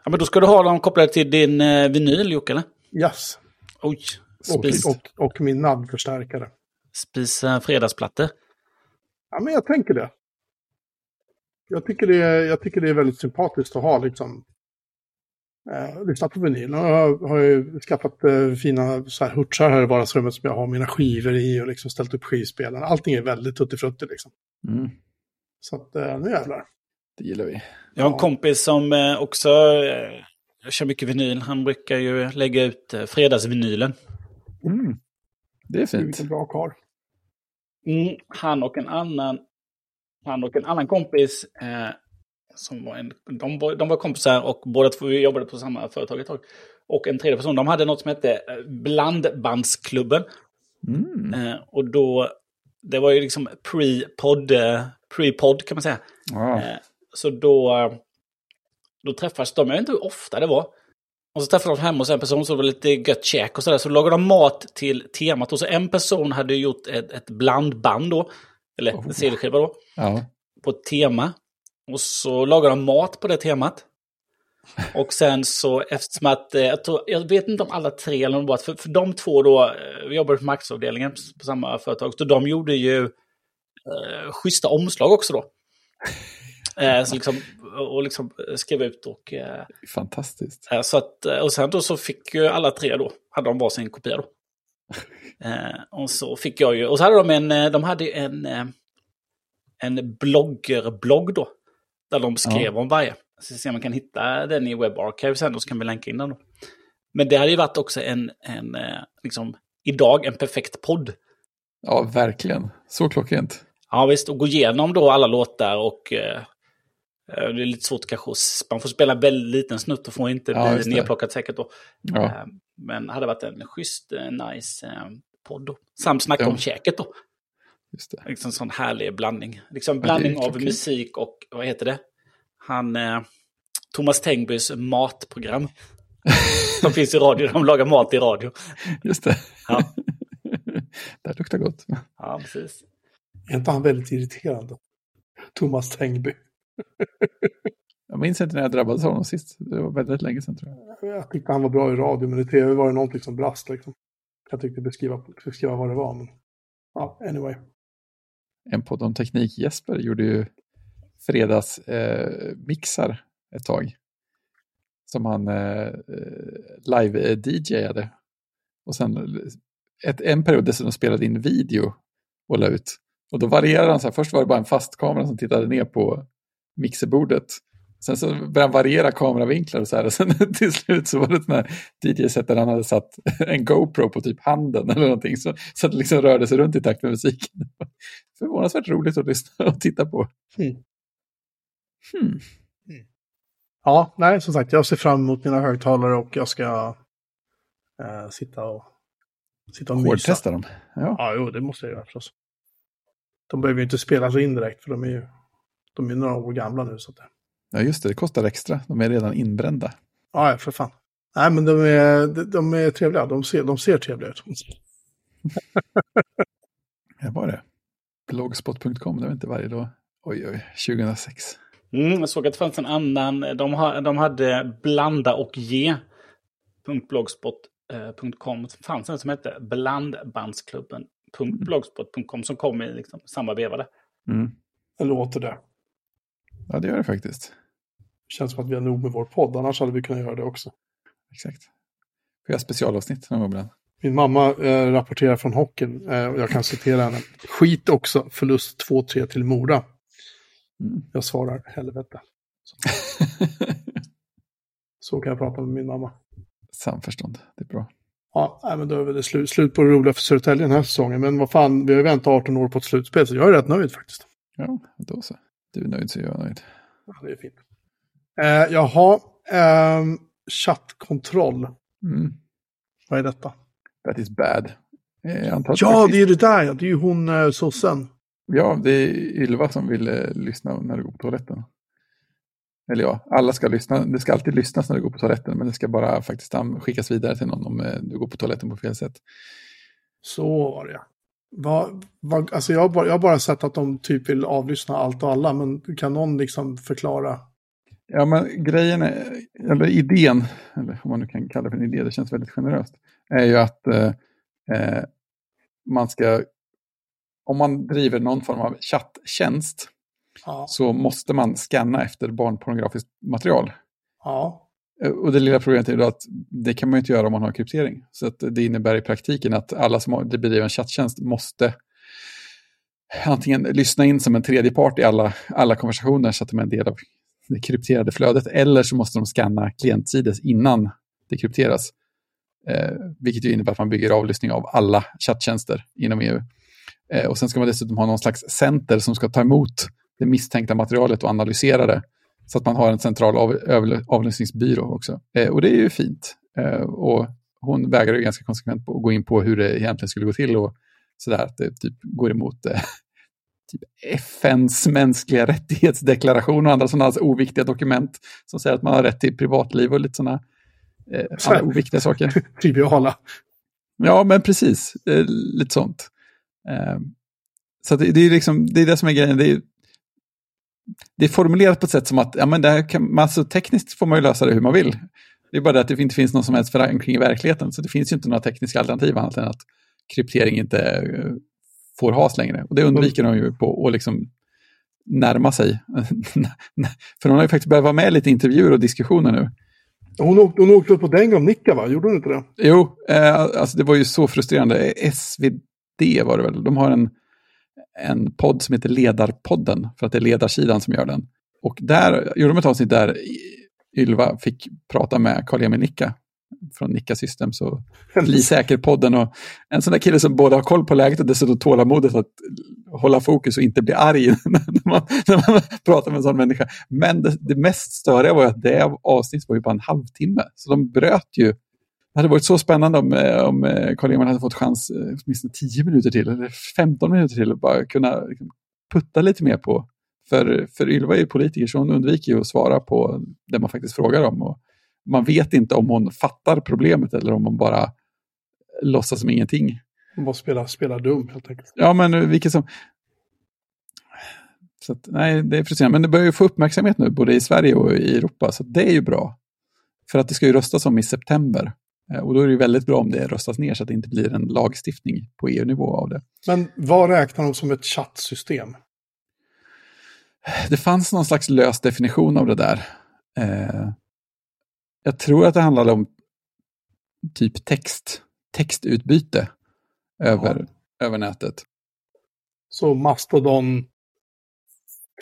Ja, men då ska du ha dem kopplade till din vinyl, Jocke, eller? Yes. Oj, Och, spis, och, och min naddförstärkare. spisa fredagsplattor. Ja, men jag tänker det. Jag tycker det är, jag tycker det är väldigt sympatiskt att ha liksom eh, lyssna på vinyl. Och Jag har ju skaffat eh, fina så här, hurtsar här i vardagsrummet som jag har mina skivor i och liksom ställt upp skivspelaren. Allting är väldigt tuttifrutti liksom. Mm, Så att eh, nu jävlar. det gillar vi. Jag har en Ja. kompis som eh, också eh, kör mycket vinyl. Han brukar ju lägga ut eh, fredagsvinylen. Mm. Det är fint. Vilken bra karl. Mm, han och en annan, han och en annan kompis, eh, som var en, de, var, de var kompisar och båda två vi jobbade på samma företag ett tag. Och en tredje person, de hade något som hette eh, Blandbandsklubben. Mm. Eh, och då, det var ju liksom pre-podd, eh, pre-podd kan man säga. Ja. Eh, så då, eh, då träffades de, jag vet inte hur ofta det var. Och så träffade de hemma hos en person så det var lite gött käk och sådär. Så lagade de mat till temat. Och så en person hade gjort ett, ett blandband då. Eller Oh. en CD-skiva då. ja. På ett tema. Och så lagade de mat på det temat. Och sen så eftersom att, eh, jag, tror, jag vet inte om alla tre eller bara, för, för de två då, eh, vi jobbade på marknadsavdelningen på, på samma företag, så de gjorde ju eh, schyssta omslag också då. Eh, så liksom, och liksom skrev ut och... Eh, Fantastiskt. eh, så att, eh, och sen då så fick ju alla tre då, hade de varsin kopia då. Eh, och så fick jag ju, och så hade de en, eh, de hade en, eh, en bloggerblogg då. Där de skrev om varje. Så se om man kan hitta den i Web Archive sen och så kan vi länka in den då. Men det hade ju varit också en, en eh, liksom, idag en perfekt podd. Ja, verkligen. Så klockrent. Ja visst, och gå igenom då alla låtar och eh, eh, det är lite svårt kanske man får spela väldigt liten snutt och får inte Ja, bli det. nedplockat säkert då. Ja, Eh, Men hade varit en schysst, eh, nice eh, podd då. Samt snacka Ja. om käket då. just det. Liksom sån härlig blandning. Liksom blandning av musik och, vad heter det? Han, eh, Thomas Tengbys matprogram. Som finns i radio, de lagar mat i radio. Just det. Ja. det här luktar gott. Ja, precis. Är inte han väldigt irriterande? Thomas Tengby. Jag minns inte när jag drabbades av honom sist. Det var väldigt länge sedan tror jag. Jag tyckte han var bra i radio, men i tv var det någonting som brast liksom. Jag tyckte beskriva, beskriva vad det var, men... Ja, anyway. En podd om teknik, Jesper, gjorde ju fredagsmixar eh, mixar ett tag. Som han eh, live-DJade. Och sen ett, en period dessutom spelade in video och la ut. Och då varierade han så här, först var det bara en fast kamera som tittade ner på mixerbordet. Sen så började han variera kameravinklar och så här. Och sen till slut så var det sån här DJ-set där han hade satt en GoPro på typ handen eller någonting. Så, så att det liksom rörde sig runt i takt med musiken. Förvånansvärt roligt att lyssna och titta på. Hmm. Hmm. Ja, nej, som sagt, jag ser fram emot mina högtalare och jag ska eh, sitta och, sitta och mysa. Dem. Ja. Ja, jo, det måste jag göra förstås. De behöver ju inte spelas in direkt, för de är ju de är några år gamla nu. Så att, ja, just det. Det kostar extra. De är redan inbrända. ja, för fan. Nej, men de är, de, de är trevliga. De ser, de ser trevliga ut. Det var det. Blogspot.com, det var inte varje dag. Oj, oj, 2006. Mm, jag såg att det fanns en annan, de, ha, de hade blanda och ge. .blogspot.com. Det fanns en som hette blandbandsklubben.blogspot.com som kom i liksom samma veva. Mm. Det låter det. Ja, det gör det faktiskt. Känns som att vi har nog med vår podd, annars hade vi kunnat göra det också. Exakt. Vi har specialavsnitt någon gång ibland. Min mamma eh, rapporterar från hockeyn eh, och jag kan citera henne. Skit också, förlust 2-3 till Mora. Mm. Jag svarar helvete. Så kan jag prata med min mamma. Samförstånd, det är bra. Ja, men då är det slut, slut på det roliga för Södertälje den här säsongen. Men vad fan, vi har ju väntat 18 år på ett slutspel, så jag är rätt nöjd faktiskt. Ja, då så. Du är nöjd så är jag nöjd. Ja, det är fint. Eh, jaha, ehm, chattkontroll. Mm. Vad är detta? That is bad. Eh, Ja, faktiskt- det är ju det där. Det är ju hon eh, sossen. Ja, det är Ylva som vill eh, lyssna när du går på toaletten. Eller ja, alla ska lyssna. Det ska alltid lyssnas när du går på toaletten, men det ska bara faktiskt skickas vidare till någon om eh, du går på toaletten på fel sätt. Så var det ja. Va, va, alltså jag, har bara, jag har bara sett att de typ vill avlyssna allt och alla, men kan någon liksom förklara? Ja, men grejen är, eller idén, eller om man nu kan kalla det för en idé, det känns väldigt generöst, är ju att eh, eh man ska, om man driver någon form av chatttjänst, ja. så måste man scanna efter barnpornografiskt material. Ja. Eh, och det lilla problemet är att det kan man inte göra om man har kryptering. Så att det innebär i praktiken att alla som bedriver en chatttjänst måste antingen lyssna in som en tredje part i alla, alla konversationer så att de är en del av det krypterade flödet, eller så måste de scanna klientsides innan det krypteras. Eh, vilket ju innebär att man bygger avlyssning av alla chatttjänster inom EU. Eh, och sen ska man dessutom ha någon slags center som ska ta emot det misstänkta materialet och analysera det. Så att man har en central av, avlyssningsbyrå också. Eh, och det är ju fint. Eh, och hon vägrar ju ganska konsekvent på att gå in på hur det egentligen skulle gå till och sådär, att det typ går emot eh, typ FNs mänskliga rättighetsdeklaration och andra sådana alltså oviktiga dokument som säger att man har rätt till privatliv och lite sådana eh, oviktiga saker. Triviala. Ja, men precis. Eh, lite sånt. Eh, så det, det, är liksom, det är det som är grejen. Det är, det är formulerat på ett sätt som att ja, men det kan, alltså, tekniskt får man ju lösa det hur man vill. Det är bara det att det inte finns någon som helst förankring i verkligheten. Så det finns ju inte några tekniska alternativ annat än att kryptering inte eh, får has längre. Och det undviker de ju på att liksom närma sig. För hon har ju faktiskt börjat vara med i lite intervjuer och diskussioner nu. Hon åkte, hon åkte på den av Nicka va? Gjorde hon inte det? Jo, eh, alltså det var ju så frustrerande. SvD var det väl. De har en, en podd som heter Ledarpodden, för att det är ledarsidan som gör den. Och där gjorde de ett avsnitt där Ylva fick prata med Karl-Emil Nicka från Nicka Systems och Bli säker-podden. Och en sån där kille som både har koll på läget och dessutom tålamodet att hålla fokus och inte bli arg när man, när man pratar med en sån människa. Men det, det mest störiga var att det avsnittet var ju bara en halvtimme. Så de bröt ju. Det hade varit så spännande om, eh, om eh, Carl-Emil hade fått chans eh, åtminstone 10 minuter till eller 15 minuter till att bara kunna liksom, putta lite mer på. För, för Ylva är ju politiker så hon undviker ju att svara på det man faktiskt frågar om. Och man vet inte om hon fattar problemet eller om hon bara låtsas som ingenting. Hon bara spelar, spelar dum helt enkelt. Ja, men vilket som... Så att, nej, det är frustrerande. Men det börjar ju få uppmärksamhet nu, både i Sverige och i Europa, så det är ju bra. För att det ska ju röstas om i september. Eh, och då är det väldigt bra om det röstas ner så att det inte blir en lagstiftning på EU-nivå av det. Men vad räknar de som ett chattsystem? Det fanns någon slags lös definition av det där. Eh, jag tror att det handlade om typ text, textutbyte över, ja. över nätet. Så Mastodon,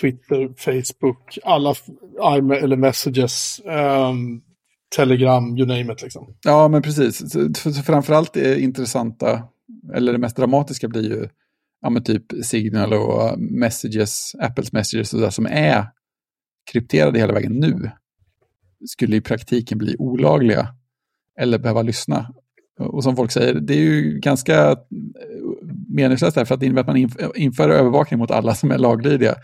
Twitter, Facebook, alla eller messages, um, Telegram, you name it liksom. Ja, men precis. Så, framförallt det intressanta, eller det mest dramatiska blir ju ja, men typ Signal och Messages, Apples Messages och där som är krypterade hela vägen nu skulle i praktiken bli olagliga eller behöva lyssna. Och som folk säger, det är ju ganska eh, meningslöst därför att det innebär att man inför övervakning mot alla som är laglydiga.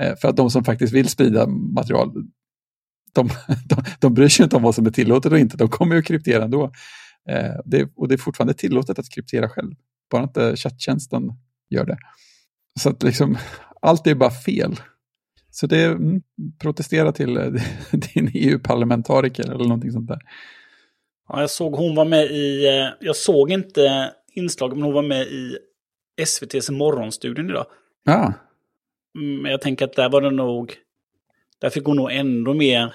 Eh, för att de som faktiskt vill sprida material, de, de, de bryr sig inte om vad som är tillåtet och inte, de kommer ju att kryptera ändå. Eh, det, och det är fortfarande tillåtet att kryptera själv, bara inte chatttjänsten gör det. Så att liksom, allt är bara fel. Så det mm, protestera till eh, din EU-parlamentariker eller någonting sånt där. Ja, jag såg hon var med i, eh, jag såg inte inslaget, men hon var med i SVTs morgonstudion idag. Ja. Mm, men jag tänker att där var det nog, där fick hon nog ändå mer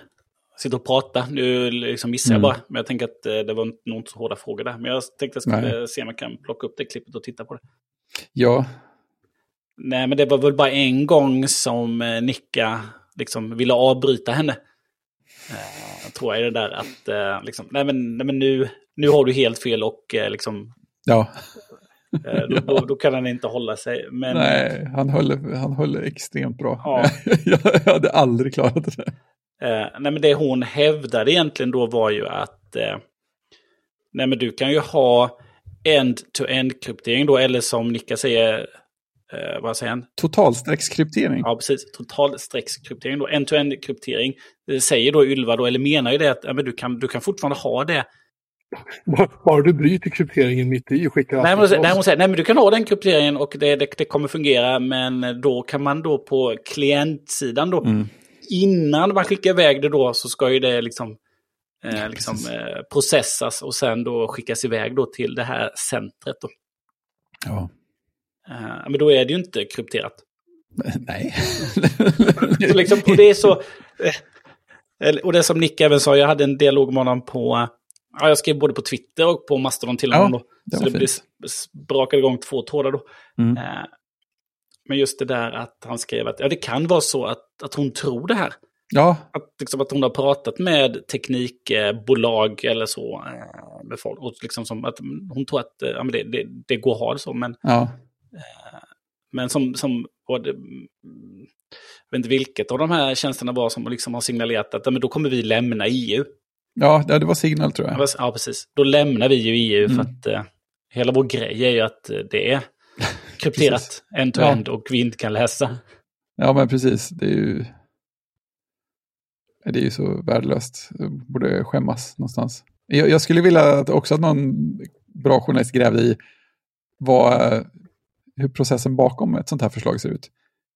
sitta och prata. Nu liksom missar jag mm. bara, men jag tänker att eh, det var nog inte så hårda frågor där. Men jag tänkte att jag skulle Nej. se om jag kan plocka upp det klippet och titta på det. Ja, Nej, men det var väl bara en gång som eh, Nicka liksom ville avbryta henne. Eh, tror jag det där att liksom, nej men, nej men nu, nu har du helt fel och liksom... Ja. Eh, då, då, då, kan han inte hålla sig. Men... Nej, han höll, han höll extremt bra. Ja. jag, hade aldrig klarat det. Eh, nej, men det hon hävdade egentligen då var ju att eh, nej, men du kan ju ha end-to-end-kryptering då, eller som Nicka säger, eh, vad säger han? Totalstreckskryptering. Ja, precis. Totalstreckskryptering då. En-to-en-kryptering. Det säger då Ylva då, eller menar ju det att ja, men du, kan, du kan fortfarande ha det. Bara du bryter krypteringen mitt i och skickar nej, men, nej, hon säger, nej, men du kan ha den krypteringen och det, det, det, kommer fungera, men då kan man då på klientsidan då mm. innan man skickar iväg det då så ska ju det liksom, eh, liksom eh, processas och sen då skickas iväg då till det här centret. Då. Ja. Eh, men då är det ju inte krypterat. Nej. så liksom, och det är så... Eh, och det som Nick även sa, jag hade en dialog med honom på... Ja, jag skrev både på Twitter och på Mastodon till honom. Ja, då. det så det blev, brakade igång två trådar då. Mm. Eh, men just det där att han skrev att ja, det kan vara så att, att hon tror det här. Ja, Att, liksom, att hon har pratat med teknikbolag eller så. eh, Med folk, och liksom som att hon tror att eh, ja, men det, det, det går att ha det så. Men, ja. men som, som det, mm, jag vet inte vilket av de här tjänsterna var som liksom har signalerat att ja, men då kommer vi lämna EU. Ja, det var Signal tror jag. Ja, precis. Då lämnar vi ju EU för Mm. att eh, hela vår grej är ju att eh, det är krypterat end-to-end och vi inte kan läsa. Ja, men precis. Det är ju, det är ju så värdelöst. Det borde skämmas någonstans. Jag, jag skulle vilja att också att någon bra journalist grävde i vad, hur processen bakom ett sånt här förslag ser ut.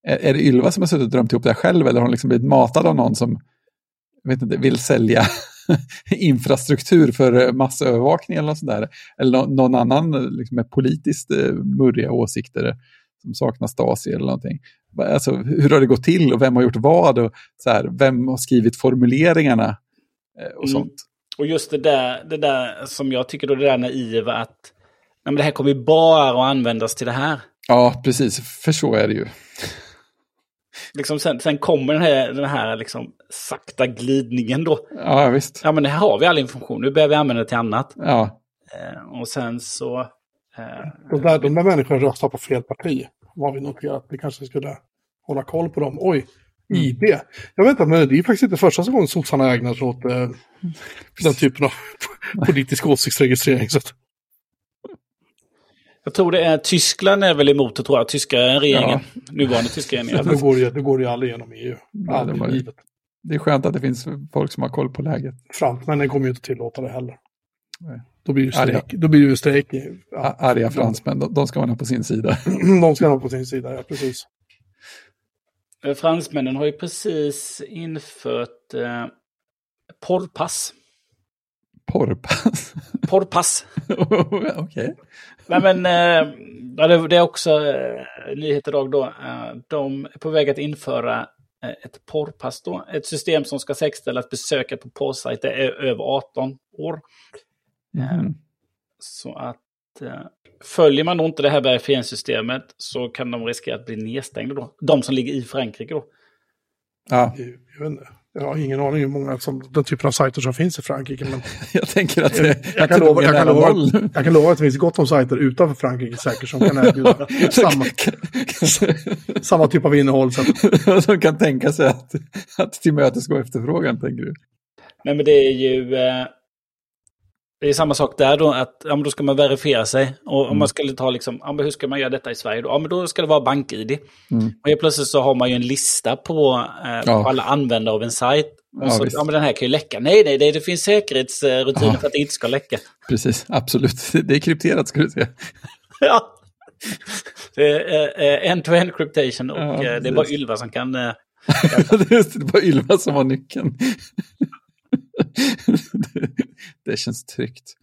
Är, är det Ylva som har suttit och drömt ihop det här själv eller har hon liksom blivit matad av någon som jag vet inte, vill sälja infrastruktur för massövervakning eller något sånt där? Eller nå- någon annan liksom, med politiskt eh, murriga åsikter som saknar Stasi eller någonting. Alltså, hur har det gått till och vem har gjort vad och så här, vem har skrivit formuleringarna eh, och Mm. sånt. Och just det där, det där som jag tycker då det där naiva att nej, men det här kommer ju bara att användas till det här. Ja, precis, för så är det ju. Liksom sen, sen kommer den här, den här liksom sakta glidningen då. Ja, visst. Ja men här har vi all information, nu behöver vi använda det till annat. Ja, Eh, och sen så... Eh, De där, de där människorna röstar på fel parti. Vad vi noterat. Vi kanske skulle hålla koll på dem. Oj, IB. Jag vet inte, men det är faktiskt inte första gången sossarna ägnar sig åt eh, den typen av politisk åsiktsregistrering. Så att, jag tror det är Tyskland är väl emot det tror jag, tyska regeringen. Nuvarande tyska regeringen. då, går det, då går det ju aldrig genom EU. det Aldrig var- i livet. det är skönt att det finns folk som har koll på läget. Fransmännen kommer ju inte tillåta det heller. Nej. Då blir det ju Arga. strejk. Då blir det strejk. Ja, Arga fransmän, de, de ska man ha på sin sida. de ska ha på sin sida, ja precis. Eh, Fransmännen har ju precis infört eh, porrpass. Porrpass. Porrpass. Okej. Nej men, eh, det, är också eh, nyhet idag då. Eh, de är på väg att införa eh, ett porrpass då. Ett system som ska säkerställa att besökare på porrsajter är över 18 år. Mhm. Så att eh, följer man då inte det här verifieringssystemet så kan de riskera att bli nedstängda då. De som ligger i Frankrike då. Ja, Jag, vet inte. Jag har ingen aning hur många som, den typen av sajter som finns i Frankrike. Men jag tänker att det, jag, kan lova, jag, kan lova, jag kan lova att det finns gott om sajter utanför Frankrike säkert som kan erbjuda samma, samma typ av innehåll. Så att, som kan tänka sig att, att tillmötesgå efterfrågan, tänker du? Nej men det är ju... Eh, det är samma sak där då, att ja, då ska man verifiera sig. Och om Mm. man skulle ta liksom, ja, hur ska man göra detta i Sverige då? Ja men då ska det vara bank-id. Mm. Och helt plötsligt så har man ju en lista på, eh, på alla användare av en sajt. Och Ja, så, ja men den här kan ju läcka. Nej, nej, nej det finns säkerhetsrutiner Ja. för att det inte ska läcka. Precis, absolut. Det är krypterat, ska du se. ja. Det är eh, end-to-end cryptation och Ja, eh, det är bara Ylva som kan... Eh, Just det, det var Ylva som var nyckeln. Det, det känns tryggt.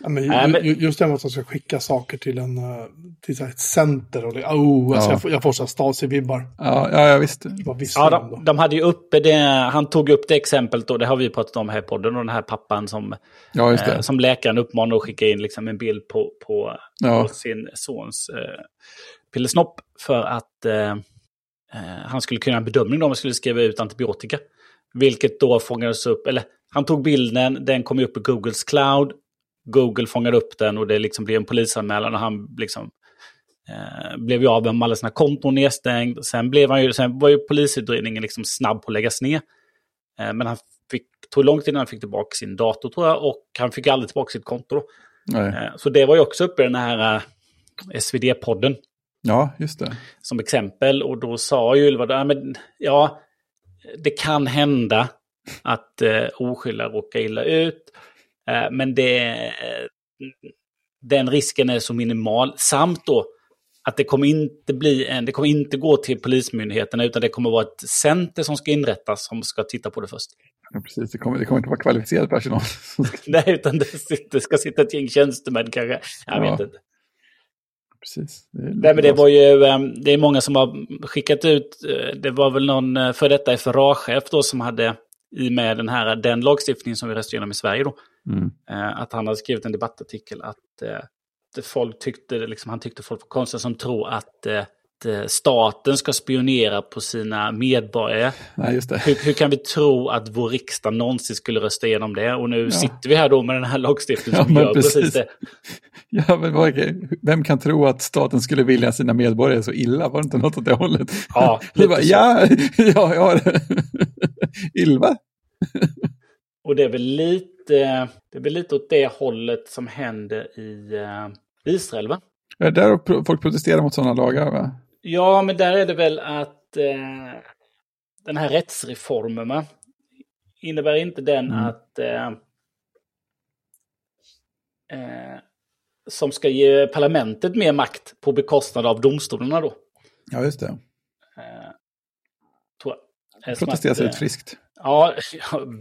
ja, men, Nej, men- ju- Just det med att de ska skicka saker till, en, eh, till så här ett center. Och det, oh, alltså Ja. jag, får, jag får så här Stasi-vibbar. Ja, ja, ja visst. Ja, de de, de hade ju uppe det, han tog upp det exemplet då, det har vi pratat om här i podden, och den här pappan som Ja, just Eh, som läkaren uppmanar att skicka in liksom en bild på, på, Ja. på sin sons eh, pillesnopp för att eh, eh, han skulle kunna göra en bedömning då om han skulle skriva ut antibiotika. Vilket då fångades upp, eller han tog bilden, den kom upp i Googles cloud. Google fångade upp den och det liksom blev en polisanmälan och han liksom eh, blev ju av med alla sina konton nedstängd. Sen, blev han ju, sen var ju polisutredningen liksom snabb på att läggas ner. Eh, men han fick, tog lång tid innan han fick tillbaka sin dator tror jag och han fick aldrig tillbaka sitt konto. Då. Eh, Så det var ju också uppe i den här eh, SvD-podden Ja, just det. som exempel. Och då sa ju Ylva, ja, men, ja, det kan hända att eh, oskyldiga råkar illa ut. Eh, men det, eh, den risken är så minimal. Samt då att det kommer inte bli en, det kommer inte gå till polismyndigheterna utan det kommer vara ett center som ska inrättas som ska titta på det först. Ja, precis, det kommer, det kommer inte vara kvalificerad personal. Nej, utan det, det, ska sitta ett gäng tjänstemän kanske. Jag ja. vet inte. Precis. Det, Nej, men det var ju, ehm, det är många som har skickat ut, eh, det var väl någon eh, för detta FRA-chef då som hade i med den här, den lagstiftningen som vi röstade igenom i Sverige då. Mm. Eh, att han hade skrivit en debattartikel att folk tyckte, liksom, han tyckte folk var konstiga som tror att staten ska spionera på sina medborgare. Nej, just det. Hur, hur, kan vi tro att vår riksdag någonsin skulle rösta igenom det? Och nu ja. sitter vi här då med den här lagstiftningen som ja, gör precis. precis det. Ja, men vem kan tro att staten skulle vilja sina medborgare så illa? Var det inte något åt det hållet? Ja, bara, ja, ja, ja. Ylva. Och det är väl lite, det är väl lite åt det hållet som händer i uh, Israel, va? Ja, där folk protesterar mot sådana lagar, va? Ja, men där är det väl att eh, den här rättsreformen va? innebär inte den mm. att eh, eh, som ska ge parlamentet mer makt på bekostnad av domstolarna då. Ja, just det. Eh, tror jag. Protesterar sig lite friskt. Ja,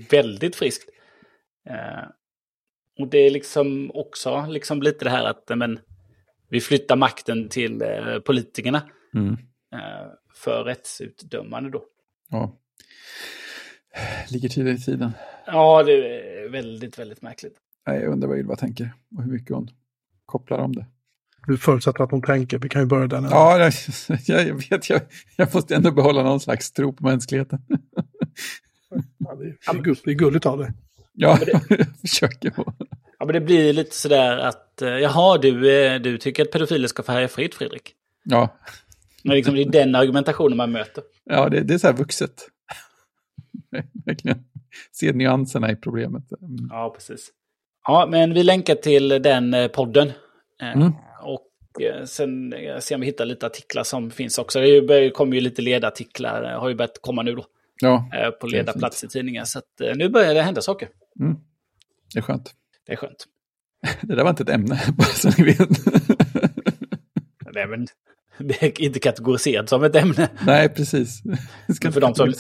väldigt friskt. Eh, och det är liksom också liksom lite det här att men, vi flyttar makten till eh, politikerna. Mm. Eh, för rättsutdömande då. Ja. Ligger tidigare i tiden. Ja, det är väldigt, väldigt märkligt. Jag undrar vad Ylva tänker och hur mycket hon kopplar om det. Du förutsätter att hon tänker, vi kan ju börja den. Ja, jag, jag vet, jag, jag måste ändå behålla någon slags tro på mänskligheten. Ja, det, är, det är gulligt av dig. Ja, ja det, jag försöker. Ja, men det blir lite sådär att, eh, jaha, du, eh, du tycker att pedofiler ska få härja fritt, Fredrik? Ja. Men liksom, det är den argumentationen man möter. Ja, det, det är så här vuxet. Verkligen. Se nyanserna i problemet. Mm. Ja, precis. Ja, men vi länkar till den eh, podden. Mm. Och sen ser om vi hittar lite artiklar som finns också. Det kommer ju lite ledartiklar, har ju börjat komma nu då. Ja, på ledarplats i tidningar. Så nu börjar det hända saker. Mm. Det är skönt. Det är skönt. Det där var inte ett ämne, bara så ni vet. Nej, men inte kategoriserat som ett ämne. Nej, precis. För de, som,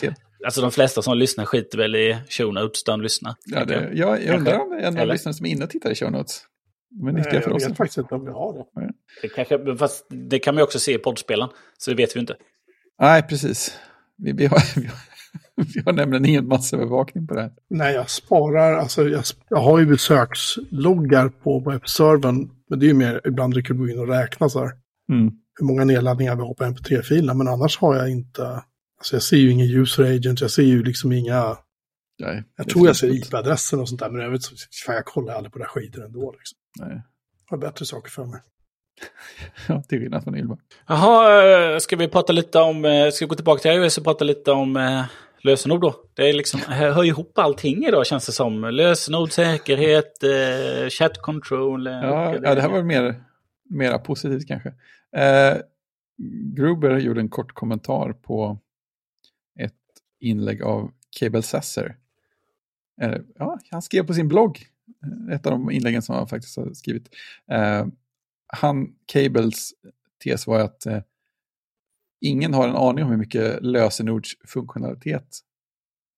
alltså de flesta som lyssnar skiter väl i show notes där de lyssnar. Ja, det, jag, jag undrar om det är några lyssnare som är inne och tittar i show notes. Men nyttiga för oss. Jag vet faktiskt inte om vi har det. Det, kanske, fast det kan man ju också se i poddspelaren, så det vet vi inte. Nej, precis. Vi, vi, har, vi, har, Vi har nämligen ingen massövervakning på det här. Nej, jag sparar, alltså jag, jag har ju besöksloggar på webbservern, men det är ju mer ibland det kan gå in och räkna så här. Mm. Hur många nedladdningar vi har på mp3-filerna, men annars har jag inte, alltså jag ser ju ingen user agent, jag ser ju liksom inga, Nej, jag tror jag ser IP-adressen och sånt där, men jag vet fan jag kollar aldrig på det här skiten ändå. Liksom. Nej. Jag har bättre saker för mig. ja, till skillnad från Ylva. Jaha, eh, ska vi prata lite om, eh, ska vi gå tillbaka till iOS och prata lite om eh, lösenord då. Det är liksom, hör ihop allting idag känns det som. Lösenord, säkerhet, eh, chat control. Eh, ja, ja, det här var mer, mera positivt kanske. Eh, Gruber gjorde en kort kommentar på ett inlägg av Cable Sasser. Eh, ja, han skrev på sin blogg, eh, ett av de inläggen som han faktiskt har skrivit. Eh, han, Cables tes var att eh, ingen har en aning om hur mycket lösenordsfunktionalitet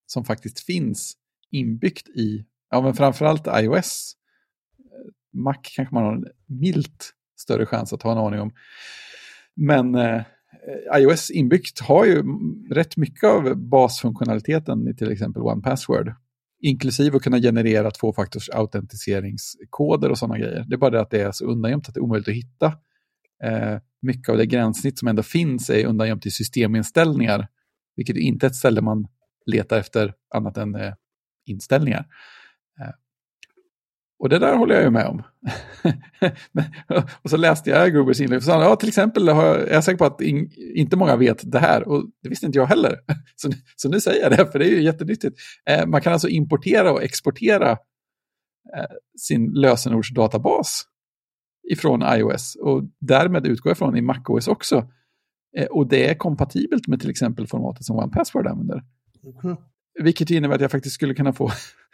som faktiskt finns inbyggt i, ja men framförallt iOS. Eh, Mac kanske man har en milt större chans att ha en aning om. Men eh, iOS inbyggt har ju rätt mycket av basfunktionaliteten i till exempel One Password. Inklusive att kunna generera tvåfaktors autentiseringskoder och sådana grejer. Det är bara det att det är så undangömt att det är omöjligt att hitta. Eh, mycket av det gränssnitt som ändå finns är undangömt i systeminställningar, vilket inte är ett ställe man letar efter annat än eh, inställningar. Och det där håller jag ju med om. och så läste jag Grubers inlägg och sa, ja till exempel jag är jag säker på att in, inte många vet det här och det visste inte jag heller. så, så nu säger jag det, för det är ju jättenyttigt. Eh, man kan alltså importera och exportera eh, sin lösenordsdatabas ifrån iOS och därmed utgår jag från i MacOS också. Eh, och det är kompatibelt med till exempel formatet som OnePassword använder. Mm. Vilket innebär att jag faktiskt skulle kunna få...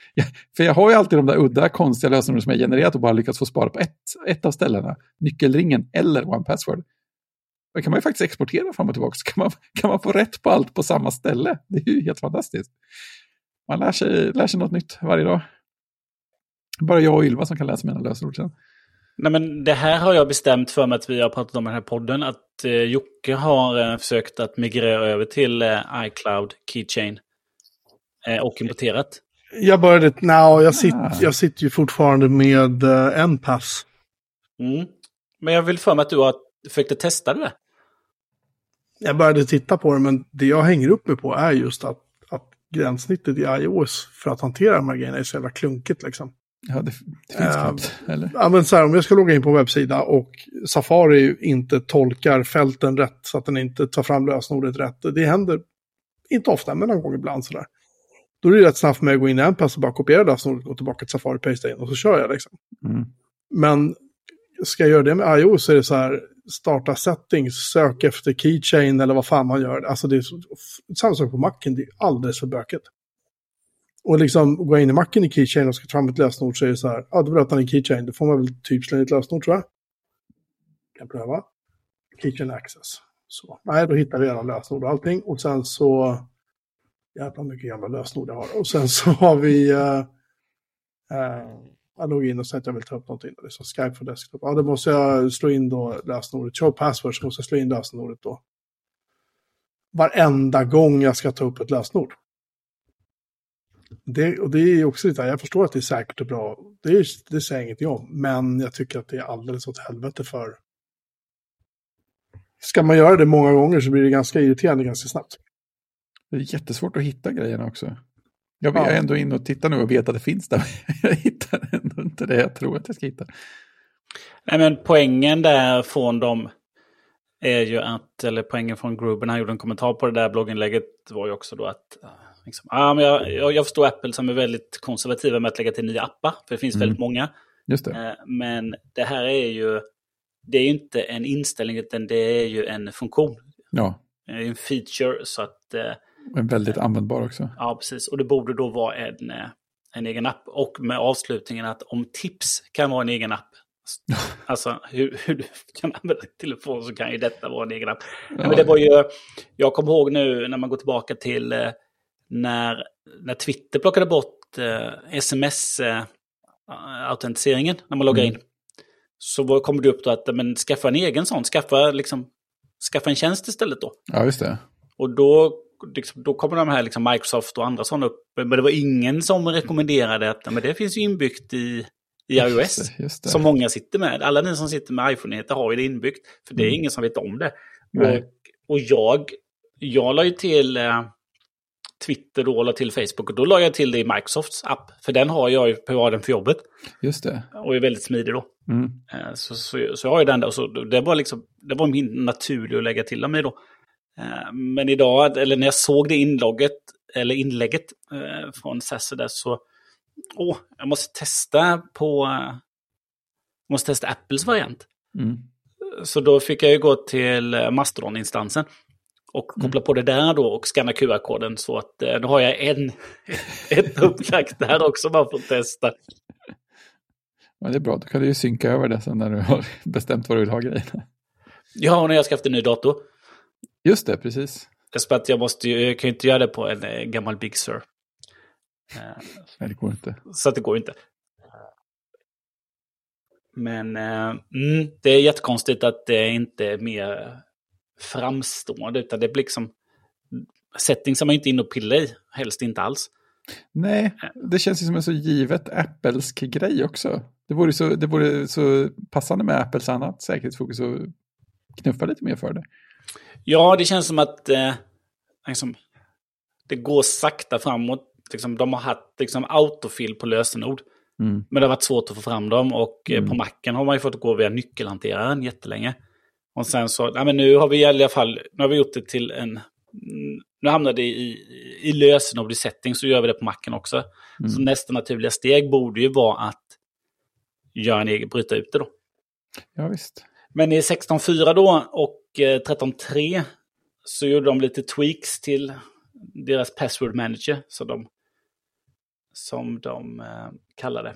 för jag har ju alltid de där udda konstiga lösenord som jag genererat och bara lyckats få spara på ett, ett av ställena. Nyckelringen eller One Password. Då kan man ju faktiskt exportera fram och tillbaka. Kan man, kan man få rätt på allt på samma ställe. Det är ju helt fantastiskt. Man lär sig, lär sig något nytt varje dag. Bara jag och Ylva som kan läsa mina lösenord sen. Nej, men det här har jag bestämt för mig att vi har pratat om i den här podden. Att eh, Jocke har eh, försökt att migrera över till eh, iCloud Keychain. Eh, och importerat. Jag började, nej, jag, sitter, ah. jag sitter ju fortfarande med uh, en pass. Mm. Men jag vill för mig att du har försökt testa det. Jag började titta på det, men det jag hänger upp mig på är just att, att gränssnittet i iOS för att hantera de här grejerna är så jävla klunkigt liksom. Ja, det, det finns uh, knappt, eller? Ja, men så här, om jag ska logga in på en webbsida och Safari inte tolkar fälten rätt så att den inte tar fram lösenordet rätt. Det händer inte ofta, men någon gång ibland sådär. Då är det rätt snabbt mig att gå in i en pass och bara kopiera lösenordet, gå tillbaka till Safari, paste in och så kör jag liksom. Mm. Men ska jag göra det med iOS så är det så här, starta settings, sök efter keychain eller vad fan man gör. Alltså det är så, samma sak på macken, det är alldeles för bökigt. Och liksom gå in i macken i keychain och ska ta fram ett lösenord så är det så här, ja då bröt han i keychain, då får man väl typ slänga ett lösenord tror jag. Kan pröva. Keychain access. Så, nej, då hittar vi redan lösenord och allting. Och sen så, jävlar mycket gamla lösenord jag har. Och sen så har vi, Eh, eh jag loggar in och säger att jag vill ta upp någonting. Det är så Skype för desktop. Ja, då måste jag slå in då lösenordet. Show password så måste jag slå in lösenordet då. Varenda gång jag ska ta upp ett lösenord. Det, och det är också lite, jag förstår att det är säkert och bra. Det, är, det säger jag ingenting om. Men jag tycker att det är alldeles åt helvete för... Ska man göra det många gånger så blir det ganska irriterande ganska snabbt. Det är jättesvårt att hitta grejerna också. Jag, ja. är ändå inne och tittar nu och vet att det finns där. jag hittar ändå inte det jag tror att jag ska hitta. Nej, men poängen där från dem är ju att, eller poängen från Gruben, han gjorde en kommentar på det där blogginlägget, var ju också då att liksom, ah, men jag, jag, jag förstår Apple som är väldigt konservativa med att lägga till nya appar, för det finns mm. väldigt många. Just det. Eh, men det här är ju, det är inte en inställning, utan det är ju en funktion. Ja. En feature, så att eh, men väldigt användbar också. Ja, precis. Och det borde då vara en, eh, en egen app. Och med avslutningen att om tips kan vara en egen app. alltså hur, hur, du kan använda telefon så kan ju detta vara en egen app. Ja. Men det var ju, jag kommer ihåg nu när man går tillbaka till eh, när, när Twitter plockade bort eh, sms-autentiseringen när man loggar mm. in. Så kom det upp då att men, skaffa en egen sån, skaffa, liksom, skaffa en tjänst istället då. Ja, just det. Och då då kommer de här liksom Microsoft och andra sådana upp. Men det var ingen som rekommenderade att men det finns ju inbyggt i, i iOS. Just det, just det. Som många sitter med. Alla ni som sitter med iPhone-enheter har ju det inbyggt. För det är mm. ingen som vet om det. Och, och, jag, jag la ju till eh, Twitter då, la till Facebook. Och då la jag till det i Microsofts app. För den har jag ju på den för jobbet. Just det. Och är väldigt smidig då. Mm. Eh, så, så, så, jag har ju den där. Och så, det, var liksom, det var min naturliga att lägga till dem i då. Eh, men idag, eller när jag såg det inlogget, eller inlägget eh, från Sasser så, åh, jag måste testa på, jag måste testa Apples variant. Mm. Så då fick jag ju gå till Mastodon-instansen och mm. koppla på det där då och scanna QR-koden så att eh, då har jag en, ett upplagt där också bara för att testa. Ja, det är bra, då kan du ju synka över det sen när du har bestämt vad du vill ha grejerna. Ja, och när jag ska skaffat en ny dator. Just det, precis. Att jag, måste jag kan ju inte göra det på en eh, gammal Big Sur. Eh, Nej, det går inte. Så att det går inte. Men eh, mm, det är jättekonstigt att det inte är mer framstående, utan det blir liksom settings som man inte är inne och pillar i, helst inte alls. Nej, det känns ju som en så givet Applesk grej också. Det vore så, det vore så passande med Apples annat säkerhetsfokus och knuffa lite mer för det. Ja, det känns som att eh, liksom, det går sakta framåt. Liksom, de har haft liksom, autofill på lösenord. Mm. Men det har varit svårt att få fram dem och eh, mm. på macken har man ju fått gå via nyckelhanteraren jättelänge. Och sen så, nej men nu har vi i alla fall, nu har vi gjort det till en, nu hamnar det i, i lösenord i setting så gör vi det på macken också. Mm. Så nästa naturliga steg borde ju vara att göra en egen, bryta ut det då. Ja visst. Men i 16.4 då och 13.3 eh, så gjorde de lite tweaks till deras password manager som de, som de eh, kallar det.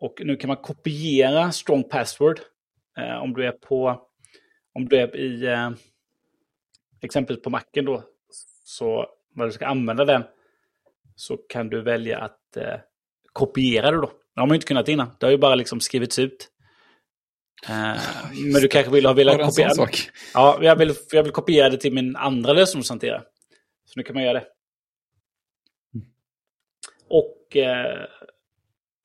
Och nu kan man kopiera strong password eh, om du är på om du är i eh, exempelvis på macken då, så när du ska använda den så kan du välja att eh, kopiera det då. Det har man ju inte kunnat innan. Det har ju bara liksom skrivits ut. Eh, men du kanske vill ha velat kopiera... Sak. Ja, jag vill, jag vill kopiera det till min andra lösenordshanterare. Så nu kan man göra det. Och eh,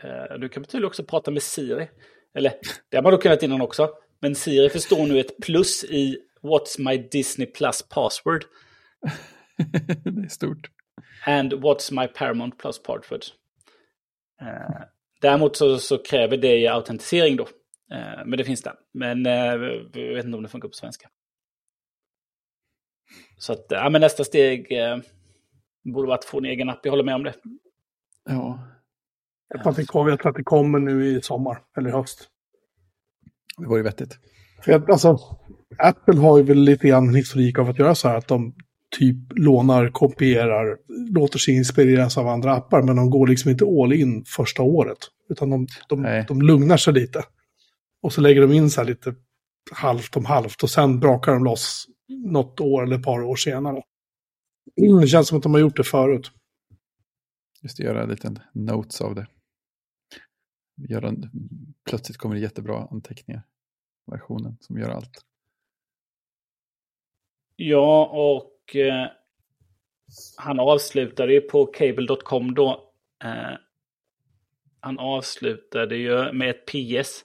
eh, du kan tydligen också prata med Siri. Eller, det har man då kunnat innan också. Men Siri förstår nu ett plus i What's my Disney Plus password. det är stort. And What's my Paramount Plus password. Uh, däremot så, så, kräver det autentisering då. Uh, men det finns där. Men uh, jag vet inte om det funkar på svenska. Så att, ja men nästa steg uh, borde vara att få en egen app. Jag håller med om det. Ja. Jag tror att det kommer nu i sommar, eller i höst. Det vore vettigt. För att, alltså, Apple har ju väl lite grann en historik av att göra så här att de typ lånar, kopierar, låter sig inspireras av andra appar, men de går liksom inte all in första året. Utan de, de, de lugnar sig lite. Och så lägger de in så här lite halvt om halvt och sen brakar de loss något år eller ett par år senare. Det känns som att de har gjort det förut. Just det, göra en liten notes av det. Göra, plötsligt kommer det jättebra anteckningar. Versionen som gör allt. Ja, och eh, han avslutade ju på cable.com då. Eh, han avslutade ju med ett PS.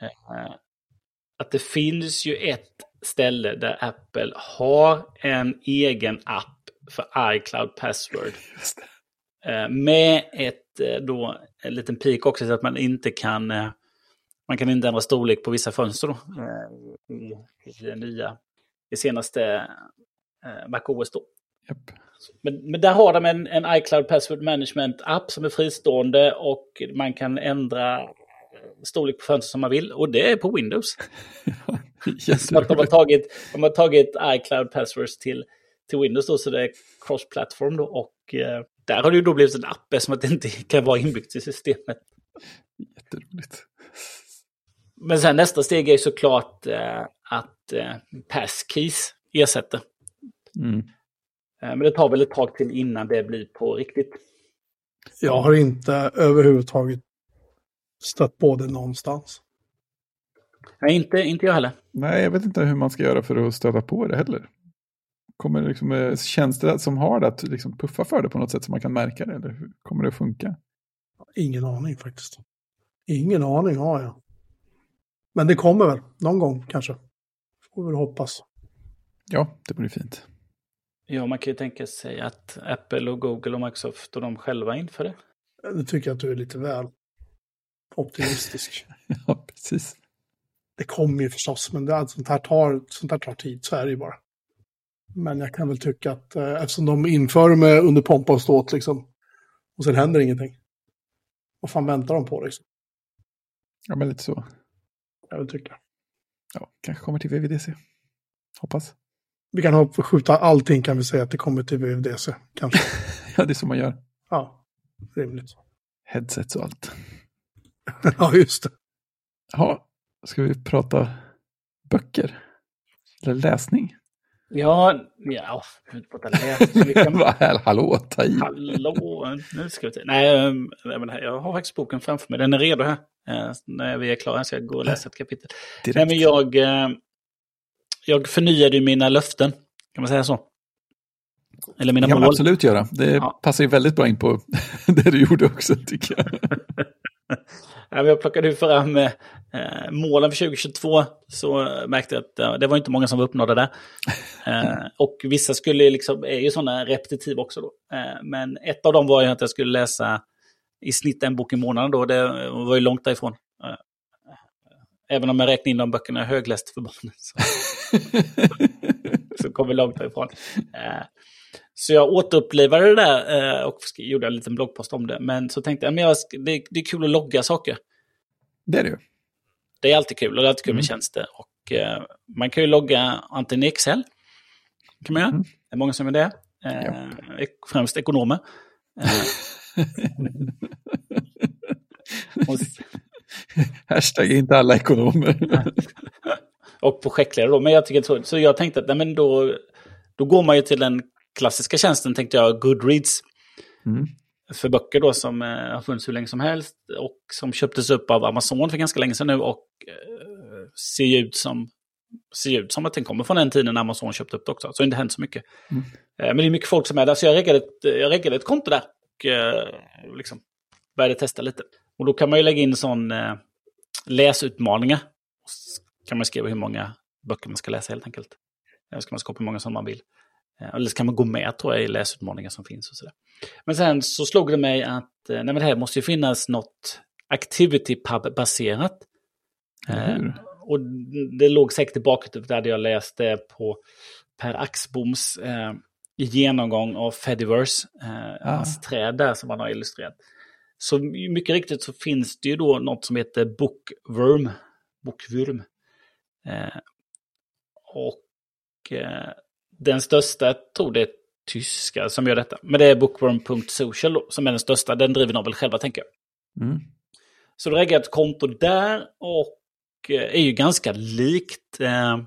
Eh, att det finns ju ett ställe där Apple har en egen app för iCloud Password. Eh, med ett eh, då, en liten pik också så att man inte kan man kan inte ändra storlek på vissa fönster då, i, i det nya, det senaste MacOS då. Yep. Men, men där har de en, en iCloud Password Management-app som är fristående och man kan ändra storlek på fönster som man vill och det är på Windows. så att de, har tagit, de har tagit iCloud Passwords till, till Windows då, så det är cross-platform då och eh, där har det ju då blivit en app som att det inte kan vara inbyggt i systemet. Jätteroligt. Men sen nästa steg är såklart eh, att eh, passkeys ersätter. Mm. Eh, men det tar väl ett tag till innan det blir på riktigt. Jag har inte överhuvudtaget stött på det någonstans. Nej, inte, inte jag heller. Nej, jag vet inte hur man ska göra för att stöta på det heller. Kommer det liksom eh, tjänster som har det att liksom puffa för det på något sätt så man kan märka det? Eller hur kommer det att funka? Ingen aning faktiskt. Ingen aning har jag. Men det kommer väl någon gång kanske. Får vi hoppas. Ja, det blir fint. Ja, man kan ju tänka sig att Apple och Google och Microsoft och de själva inför det. Det tycker jag att du är lite väl optimistisk. ja, precis. Det kommer ju förstås, men det, sånt, här tar, sånt här tar tid, så är det ju bara. Men jag kan väl tycka att eh, eftersom de inför det med under pompa och ståt liksom, och sen händer ingenting. Vad fan väntar de på liksom? Ja, men lite så. Jag vill tycka. Ja, kanske kommer till VVDC. Hoppas. Vi kan skjuta allting kan vi säga att det kommer till VVDC, kanske. ja, det är så man gör. Ja, rimligt. Headsets och allt. ja, just det. Ja, ska vi prata böcker? Eller läsning? Ja, ja, prata läsning. Kan... Hallå, ta i. Hallå, nu ska vi ta Nej, ehm, jag har faktiskt boken framför mig. Den är redo här. Eh, när vi är klara. Jag ska gå och läsa ett kapitel. Direkt. Nej, men jag, eh, jag förnyade mina löften. Kan man säga så? Eller mina det kan mål. man absolut göra. Det ja. passar ju väldigt bra in på det du gjorde också, tycker jag. jag plockade fram eh, målen för 2022 så märkte jag att eh, det var inte många som var uppnådda där. Eh, och vissa skulle liksom, är ju sådana repetitiva också då. Men ett av dem var ju att jag skulle läsa i snitt en bok i månaden då. Det var ju långt därifrån. Även om jag räknar in de böckerna jag högläst för barnen. Så, så kom vi långt därifrån. Eh, så jag återupplivade det där och gjorde en liten bloggpost om det. Men så tänkte jag, men jag, det, det är kul att logga saker. Det är det ju. Det är alltid kul och det är alltid kul med mm. tjänster. Och, eh, man kan ju logga antingen i Excel. kan man göra. Mm. Det är många som är det. Eh, ja. Främst ekonomer. Hashtag inte alla ekonomer. och projektledare då. Men jag tycker så, så jag tänkte att nej, men då, då går man ju till den klassiska tjänsten, tänkte jag, Goodreads. Mm. För böcker då som eh, har funnits hur länge som helst och som köptes upp av Amazon för ganska länge sedan nu och eh, ser ut som ser ut som att den kommer från den tiden när Amazon köpte upp det också. Så det har inte hänt så mycket. Mm. Eh, men det är mycket folk som är där, så jag reggade ett, jag reggade ett konto där. Och eh, liksom började testa lite. Och då kan man ju lägga in sån eh, läsutmaningar. Så kan man skriva hur många böcker man ska läsa helt enkelt. Eller ska man skapa hur många som man vill. Eller så kan man gå med tror jag i läsutmaningar som finns och sådär. Men sen så slog det mig att nej, men det här måste ju finnas något Activity Pub-baserat. Mm och det låg säkert i bakhuvudet där jag läste på Per Axboms eh, genomgång av Fediverse, eh, ah. hans träd där som han har illustrerat. Så mycket riktigt så finns det ju då något som heter Bookworm. Bookworm. Eh, och eh, den största, tror det är tyska som gör detta. Men det är bookworm.social som är den största. Den driver de väl själva tänker jag. Mm. Så då lägger jag ett konto där och är ju ganska likt. Eh,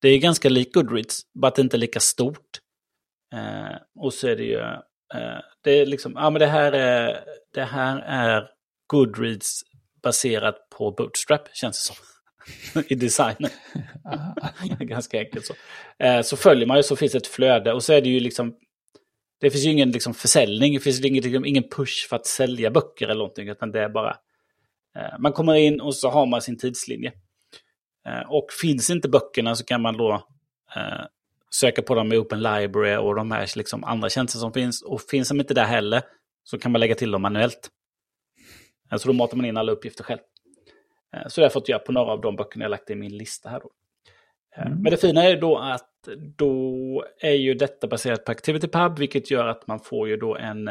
det är ganska likt Goodreads, bara att det inte är lika stort. Eh, och så är det ju, eh, det är liksom, ja men det här är, det här är Goodreads baserat på Bootstrap, känns det som. I designen. ganska enkelt så. Eh, så följer man ju så finns ett flöde och så är det ju liksom det finns ju ingen liksom, försäljning, det finns ingen, liksom, ingen push för att sälja böcker eller någonting, utan det är bara Eh, man kommer in och så har man sin tidslinje. Eh, och finns inte böckerna så kan man då söka på dem i Open Library och de här liksom andra tjänster som finns. Och finns de inte där heller så kan man lägga till dem manuellt. Så då matar man in alla uppgifter själv. Så det har jag fått göra på några av de böckerna jag lagt i min lista här. Då. Mm. Men det fina är då att då är ju detta baserat på ActivityPub, vilket gör att man får ju då en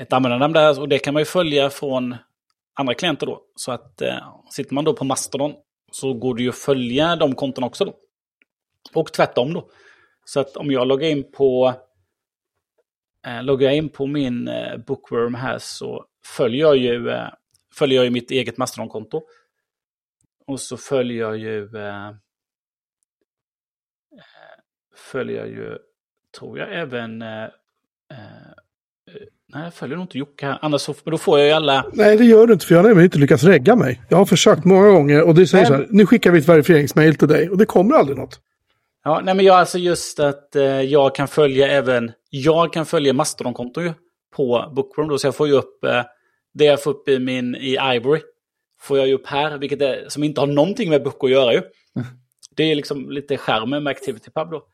ett användarnamn där och det kan man ju följa från andra klienter då. Så att eh, sitter man då på Mastodon så går det ju att följa de kontona också då. Och tvärtom då. Så att om jag loggar in på eh, loggar in på min eh, Bookworm här så följer jag ju, eh, följer jag ju mitt eget Mastodon-konto. Och så följer jag ju eh, följer jag ju, tror jag, även eh, eh Nej, jag följer nog inte Jocke. Annars så, då får jag ju alla... Nej, det gör du inte, för jag har nämligen inte lyckats regga mig. Jag har försökt många gånger och det säger nej, så här, nu skickar vi ett verifieringsmail till dig och det kommer aldrig något. Ja, nej men jag alltså just att eh, jag kan följa även, jag kan följa Mastodon-konton ju på Bookworm då, så jag får ju upp eh, det jag får upp i min, i Ivory, får jag ju upp här, vilket är, som inte har någonting med böcker att göra ju. Mm. Det är liksom lite skärmen med ActivityPub då.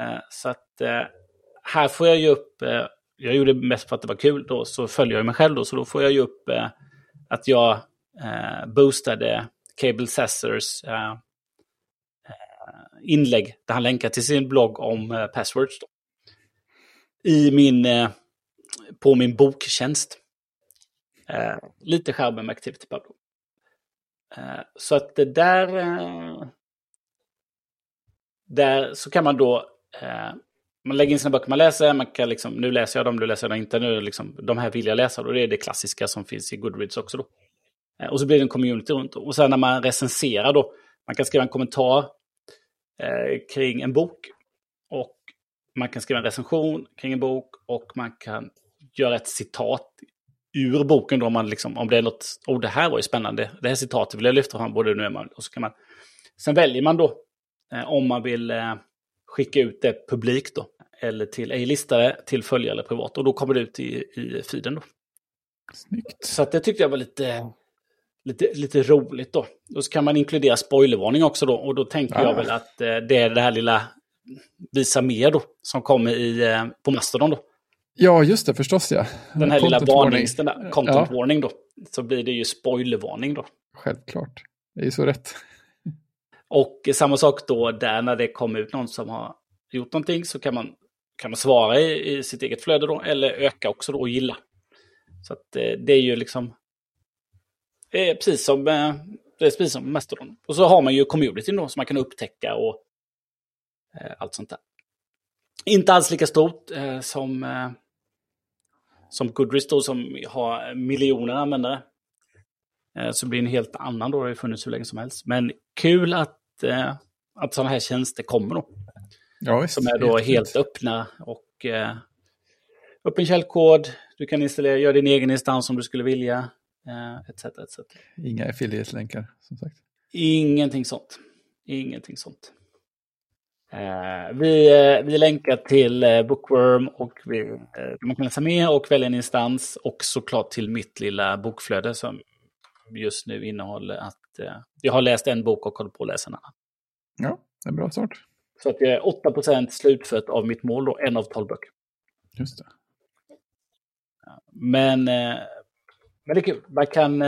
Eh, så att eh, här får jag ju upp eh, jag gjorde det mest för att det var kul då, så följer jag mig själv då, så då får jag ju upp att jag boostade Cable Sassers inlägg där han länkar till sin blogg om passwords. Då. I min, på min boktjänst. Eh, lite skärmen med ActivityPub. Eh, så att det där, eh, där så kan man då eh, man lägger in sina böcker man läser, man kan liksom, nu läser jag dem, nu läser jag dem inte, nu liksom, de här vill jag läsa. Och det är det klassiska som finns i Goodreads också då. Eh, och så blir det en community runt. Och sen när man recenserar då, man kan skriva en kommentar eh, kring en bok. Och man kan skriva en recension kring en bok och man kan göra ett citat ur boken då, om, man liksom, om det är något, oh det här var ju spännande, det här citatet vill jag lyfta fram, både nu och man, och så kan man, sen väljer man då eh, om man vill eh, skicka ut det publikt då. Eller till A-listare, till följare eller privat. Och då kommer det ut i, i feeden då. Snyggt. Så det tyckte jag var lite, lite, lite roligt då. Och så kan man inkludera spoilervarning också då. Och då tänker ja. jag väl att eh, det är det här lilla visa mer då. Som kommer i, eh, på Mastodon då. Ja, just det, förstås ja. Den här content lilla varnings, den där content ja. warning då. Så blir det ju spoilervarning då. Självklart. Det är ju så rätt. Och samma sak då där när det kommer ut någon som har gjort någonting så kan man, kan man svara i, i sitt eget flöde då, eller öka också då och gilla. Så att det, eh, det är ju liksom det är precis som, eh, det är precis som Mastodon. Och så har man ju communityn då som man kan upptäcka och eh, allt sånt där. Inte alls lika stort eh, som, eh, som Goodreads då som har miljoner användare. Eh, så blir det en helt annan då, det har funnits hur länge som helst. Men kul att, eh, att sådana här tjänster kommer då. Ja, visst, som är då helt, helt öppna och eh, öppen källkod. Du kan installera, göra din egen instans om du skulle vilja. Eh, etc, etc. Inga affiliate-länkar, som sagt. Ingenting sånt. Ingenting sånt. Eh, vi, eh, vi länkar till eh, Bookworm och vi, man kan läsa mer och välja en instans och såklart till mitt lilla bokflöde som just nu innehåller att jag har läst en bok och håller på att läsa en annan. Ja, det är en bra start. Så att jag är 8% slutfört av mitt mål då, en av 12 böcker. Just det. Men, men det. Man kan,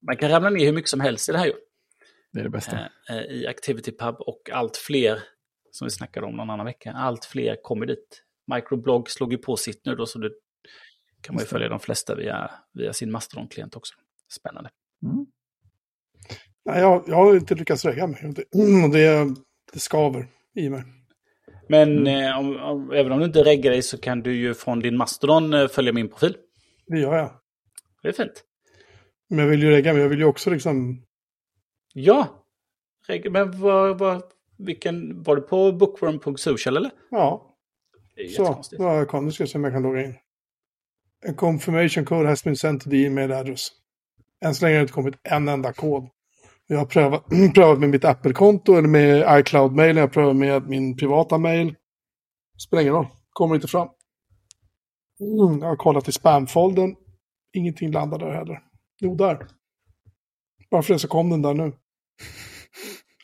man kan ramla ner hur mycket som helst i det här ju. Det är det bästa. I ActivityPub och allt fler, som vi snackade om någon annan vecka, allt fler kommer dit. Microblog slog ju på sitt nu då, så det kan man ju följa de flesta via, via sin Mastodon-klient också. Spännande. Mm. Nej, jag, jag har inte lyckats regga mig. Det, det, det skaver i mig. Men mm. eh, om, om, även om du inte reggar dig så kan du ju från din Mastodon eh, följa min profil. Det gör jag. Det är fint. Men jag vill ju regga mig, jag vill ju också liksom... Ja! Men var, var, vilken, var du på bookworm.social eller? Ja. Så, då har jag kommit. Ska se om jag kan logga in. A confirmation code has been sent to the email address. Än så länge har det inte kommit en enda kod. Jag har prövat, prövat med mitt Apple-konto eller med iCloud-mail. Jag har prövat med min privata mail. Spelar ingen roll. Kommer inte fram. Mm, jag har kollat i spamfoldern. Ingenting landar där heller. Jo, där. Varför det så kom den där nu.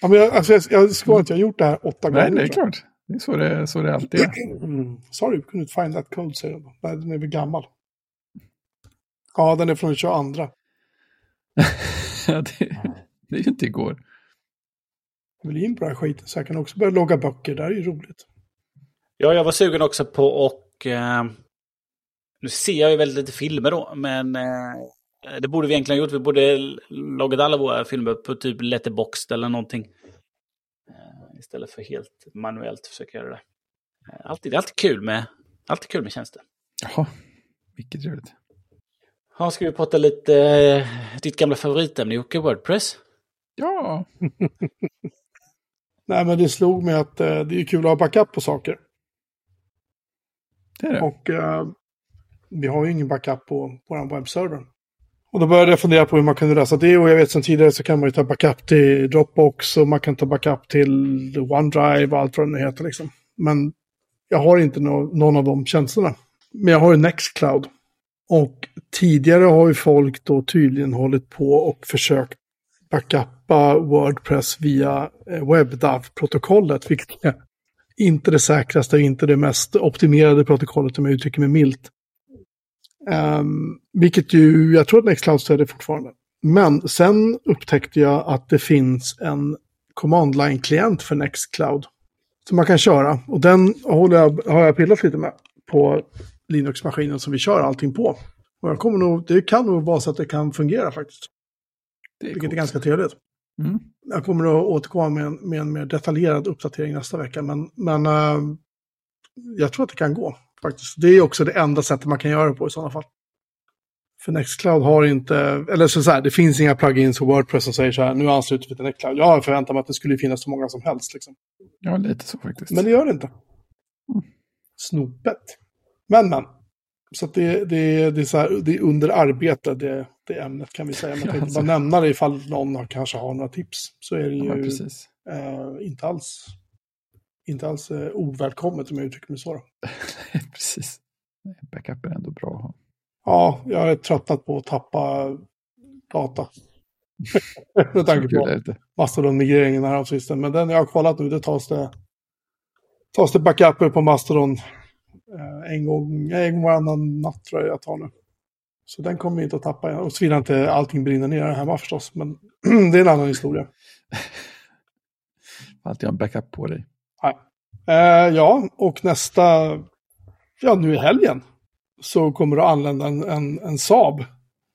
Ja, men jag, alltså, jag, jag ska inte, jag har gjort det här åtta gånger. Nej, det är klart. Det är så det, så det alltid är. Mm. Sorry, we couldn't find that code, säger de. Nej, den är väl gammal. Ja, den är från 22. ja, det... Det är ju inte igår. Jag vill in på den här skiten så jag kan också börja logga böcker. Det här är ju roligt. Ja, jag var sugen också på och eh, Nu ser jag ju väldigt lite filmer då, men eh, det borde vi egentligen ha gjort. Vi borde loggat alla våra filmer på typ letterboxd eller någonting. Eh, istället för helt manuellt försöka göra det. Eh, alltid, det är alltid kul med, alltid kul med tjänster. Jaha, mycket trevligt. Ja, ska vi prata lite eh, ditt gamla favoritämne Jocke, Wordpress? Ja. Nej, men det slog mig att eh, det är kul att ha backup på saker. Det är det. Och eh, vi har ju ingen backup på vår webbserver. Och då började jag fundera på hur man kunde lösa det. Och jag vet som tidigare så kan man ju ta backup till Dropbox och man kan ta backup till OneDrive och allt vad det nu heter. Liksom. Men jag har inte no någon av de tjänsterna. Men jag har ju Nextcloud. Och tidigare har ju folk då tydligen hållit på och försökt backuppa Wordpress via eh, WebDAV-protokollet, vilket är inte det säkraste och inte det mest optimerade protokollet om jag uttrycker mig milt. Um, vilket ju, jag tror att Nextcloud stöder fortfarande. Men sen upptäckte jag att det finns en command line-klient för Nextcloud. Som man kan köra. Och den håller jag, har jag pillat lite med på Linux-maskinen som vi kör allting på. Och jag kommer nog, det kan nog vara så att det kan fungera faktiskt. Det är vilket coolt. är ganska trevligt. Mm. Jag kommer att återkomma med en, med en mer detaljerad uppdatering nästa vecka. Men, men uh, jag tror att det kan gå faktiskt. Det är också det enda sättet man kan göra det på i sådana fall. För Nextcloud har inte, eller så, här, det finns inga plugins för Wordpress som säger så här, nu ansluter vi till Nextcloud. Jag förväntar mig att det skulle finnas så många som helst. Liksom. Ja, lite så faktiskt. Men det gör det inte. Mm. Snopet. Men, men. Så det, det, det, är så här, det är under arbete, det, det ämnet kan vi säga. Man tänkte bara nämna det ifall någon har, kanske har några tips. Så är det ju ja, eh, inte alls, inte alls eh, ovälkommet om jag uttrycker mig så. precis. Backup är ändå bra att ha. Ja, jag är tröttnat på att tappa data. Med tanke på Mastodon-migreringen här av sisten. Men den jag har kollat nu, det tas det, tas det backuper på Mastodon Eh, en gång, en gång varannan natt tror jag jag tar nu. Så den kommer vi inte att tappa. Och såvida inte allting brinner ner här hemma förstås. Men det är en annan historia. Alltid ha en backup på dig. Eh, ja, och nästa, ja nu i helgen, så kommer att anlända en, en, en Saab.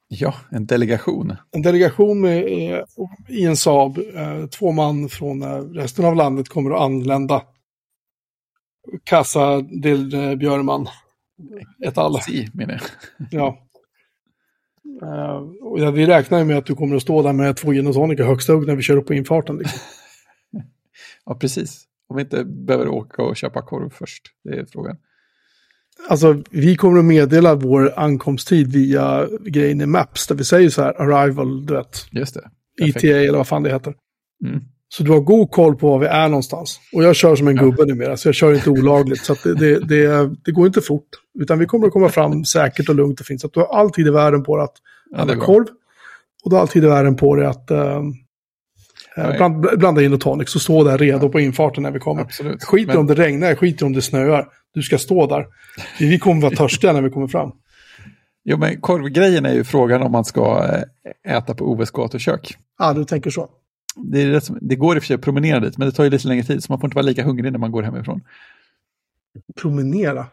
Ja, en delegation. En delegation med, i en Saab. Eh, två man från eh, resten av landet kommer att anlända Kassa del eh, Björman. Ett alla. Si, menar jag. Ja. Uh, och vi räknar ju med att du kommer att stå där med två gin och tonic högsta hugg när vi kör upp på infarten. Liksom. ja, precis. Om vi inte behöver åka och köpa korv först, det är frågan. Alltså, vi kommer att meddela vår ankomsttid via grejen i Maps, där vi säger så här, arrival, du vet. Just det. Perfekt. ETA eller vad fan det heter. Mm. Så du har god koll på var vi är någonstans. Och jag kör som en ja. gubbe numera, så jag kör inte olagligt. så det, det, det, det, går inte fort. Utan vi kommer att komma fram säkert och lugnt och fint. Så du har alltid i världen på dig att äta ja, korv. Och du har alltid i världen på dig att uh, bland, blanda in och tonic. Så stå där redo ja. på infarten när vi kommer. Absolut. Skiter Men... om det regnar, skiter om det snöar. Du ska stå där. Vi kommer vara törstiga när vi kommer fram. Jo, men korvgrejen är ju frågan om man ska eh, äta på OS gatukök. Ja, du tänker så det, är som, det går i och för sig att promenera dit, men det tar ju lite längre tid, så man får inte vara lika hungrig när man går hemifrån. Promenera?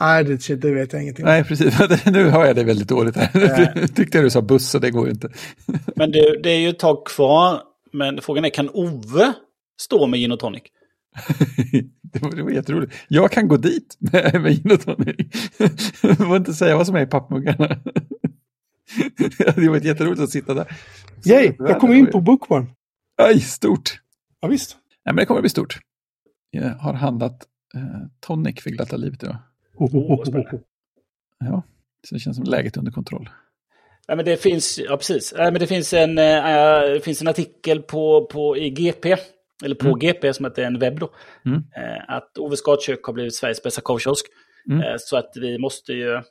Nej, det, det vet jag ingenting om. Nej, precis. nu hör jag det väldigt dåligt här. Nu tyckte jag du sa buss, och det går ju inte. men det, det är ju ett tag kvar, men frågan är, kan Ove stå med gin och tonic? det, var, det var jätteroligt. Jag kan gå dit med, med gin och tonic. Du får inte säga vad som är i pappmuggarna. det var jätteroligt att sitta där. Yay, jag kom in på Bookworm. Aj, stort. Ja, visst. Nej, men det kommer att bli stort. Jag har handlat eh, tonic för glatta livet idag. Oh, oh, oh, ja, så det känns som läget under kontroll. Ja, men det finns, ja, precis. Ja, men det, finns en, äh, finns en artikel på, på, i GP, eller på mm. GP som heter en webb då. Mm. Äh, att Oves gatkök har blivit Sveriges bästa korvkiosk. Mm. Äh, så att vi måste ju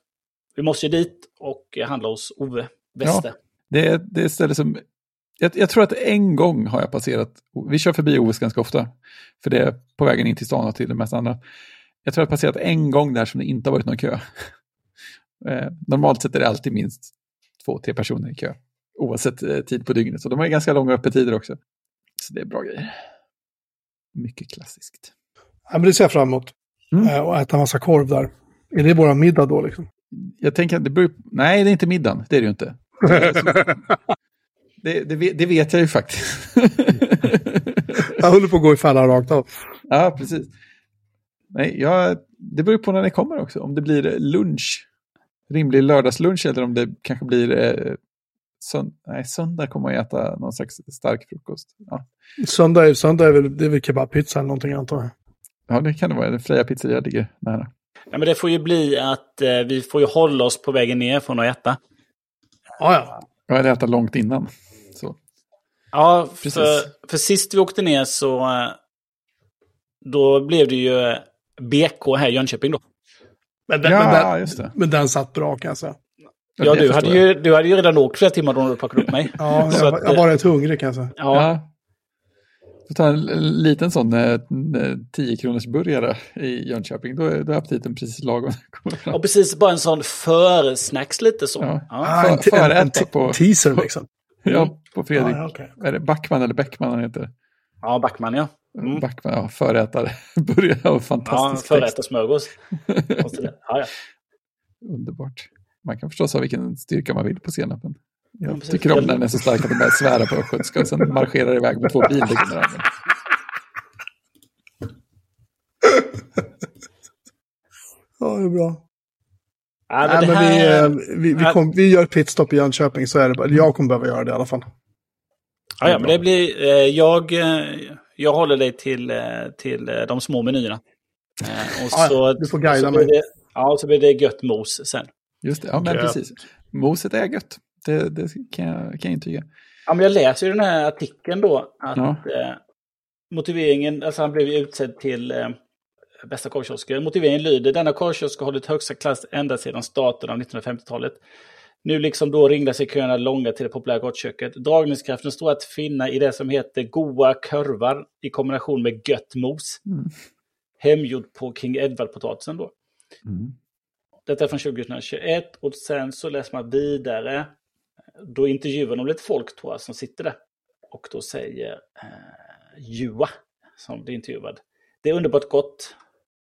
vi måste ju dit och handla hos Ove Wester. Ja, det, är, det är ett ställe som jag, jag, tror att en gång har jag passerat, vi kör förbi OS ganska ofta, för det är på vägen in till stan och till det mesta andra. Jag tror att jag har passerat en gång där som det inte har varit någon kö. Eh, normalt sett är det alltid minst två, tre personer i kö, oavsett eh, tid på dygnet. Så de har ganska långa öppettider också. Så det är bra grejer. Mycket klassiskt. Ja, men det ser jag fram emot. Mm. Eh, och äta massa korv där. Är det våra middag då liksom? Jag tänker att det beror Nej, det är inte middagen. Det är det ju inte. Det, det, det, vet jag ju faktiskt. jag håller på att gå i fällan rakt av. Ja, precis. Nej, jag, det beror på när det kommer också. Om det blir lunch, rimlig lördagslunch eller om det kanske blir eh, sönd nej, söndag kommer man äta någon slags stark frukost. Ja. Söndag, söndag är väl, det är väl kebabpizza eller någonting antar jag. Ja, det kan det vara. Den Freja pizzeria ligger nära. Ja, men det får ju bli att eh, vi får ju hålla oss på vägen ner från att äta. Ja, ja. Ja, eller äta långt innan. Ja, för, för sist vi åkte ner så eh, då blev det ju BK här i Jönköping då. Men den, ja, men den, just det. Men den satt bra kan jag säga. Ja, du hade, ju, du hade ju redan åkt flera timmar då när du plockade upp mig. ja, jag, att, jag var rätt hungrig kan jag säga. Ja. ja. Du tar en liten sån eh, 10 kronors burgare i Jönköping, då är, då är aptiten precis lagom. Och precis bara en sån försnacks lite så. Ja. Ja. Ah, för, en, en, en på, teaser liksom. Ja, på Fredrik. Ah, okay. Är det Backman eller Bäckman han heter? Ja, Backman ja. Mm. Backman, ja, förätare. Börjar och fantastisk Ja, förätarsmörgås. ja, ja. Underbart. Man kan förstås ha vilken styrka man vill på senapen. Jag ja, tycker om när den är så stark att de börjar svära på östgötska och sen marscherar iväg med två bildäck. Ja, det är bra. Ja, men, Nej, men här... vi, eh, vi, vi, kom, vi gör pitstop i Jönköping, så är det bara. Jag kommer behöva göra det i alla fall. Ja, ja men det blir... Eh, jag, eh, jag håller dig till, till de små menyerna. Och så, ja, du får guida mig. Det, ja, och så blir det gött mos sen. Just det, ja men precis. Moset är gött. Det, det kan, jag, kan jag intyga. Ja, men jag läser ju den här artikeln då. Att ja. eh, motiveringen, alltså han blev utsedd till eh, bästa korvkiosken. Motiveringen lyder, denna korvkiosk har hållit högsta klass ända sedan starten av 1950-talet. Nu liksom då ringlar sig köerna långa till det populära gottköket. Dragningskraften står att finna i det som heter goa kurvar i kombination med gött mos. Mm. Hemgjord på King Edward-potatisen då. Mm. Detta är från 2021 och sen så läser man vidare. Då intervjuar de lite folk tror jag som sitter där. Och då säger eh, Jua, som blir intervjuad. Det är underbart gott.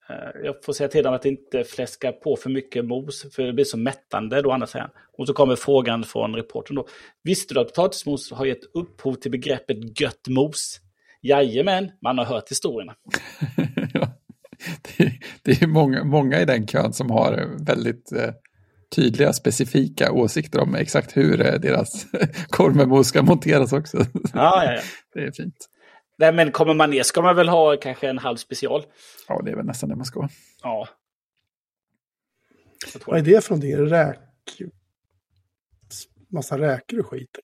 Eh, jag får säga till dem att inte fläska på för mycket mos, för det blir så mättande då, andra sidan. Och så kommer frågan från reportern då. Visste du att potatismos har gett upphov till begreppet gött mos? Jajamän, man har hört historierna. det, det, är många, många i den kön som har väldigt eh, tydliga, specifika åsikter om exakt hur eh, deras korv med mos ska monteras också. Ja, ja, ja. Det är fint. Nej, men kommer man ner ska man väl ha kanske en halv special. Ja, det är väl nästan det man ska. Ja. Vad är det för någonting? Räk... Massa räkor och skit?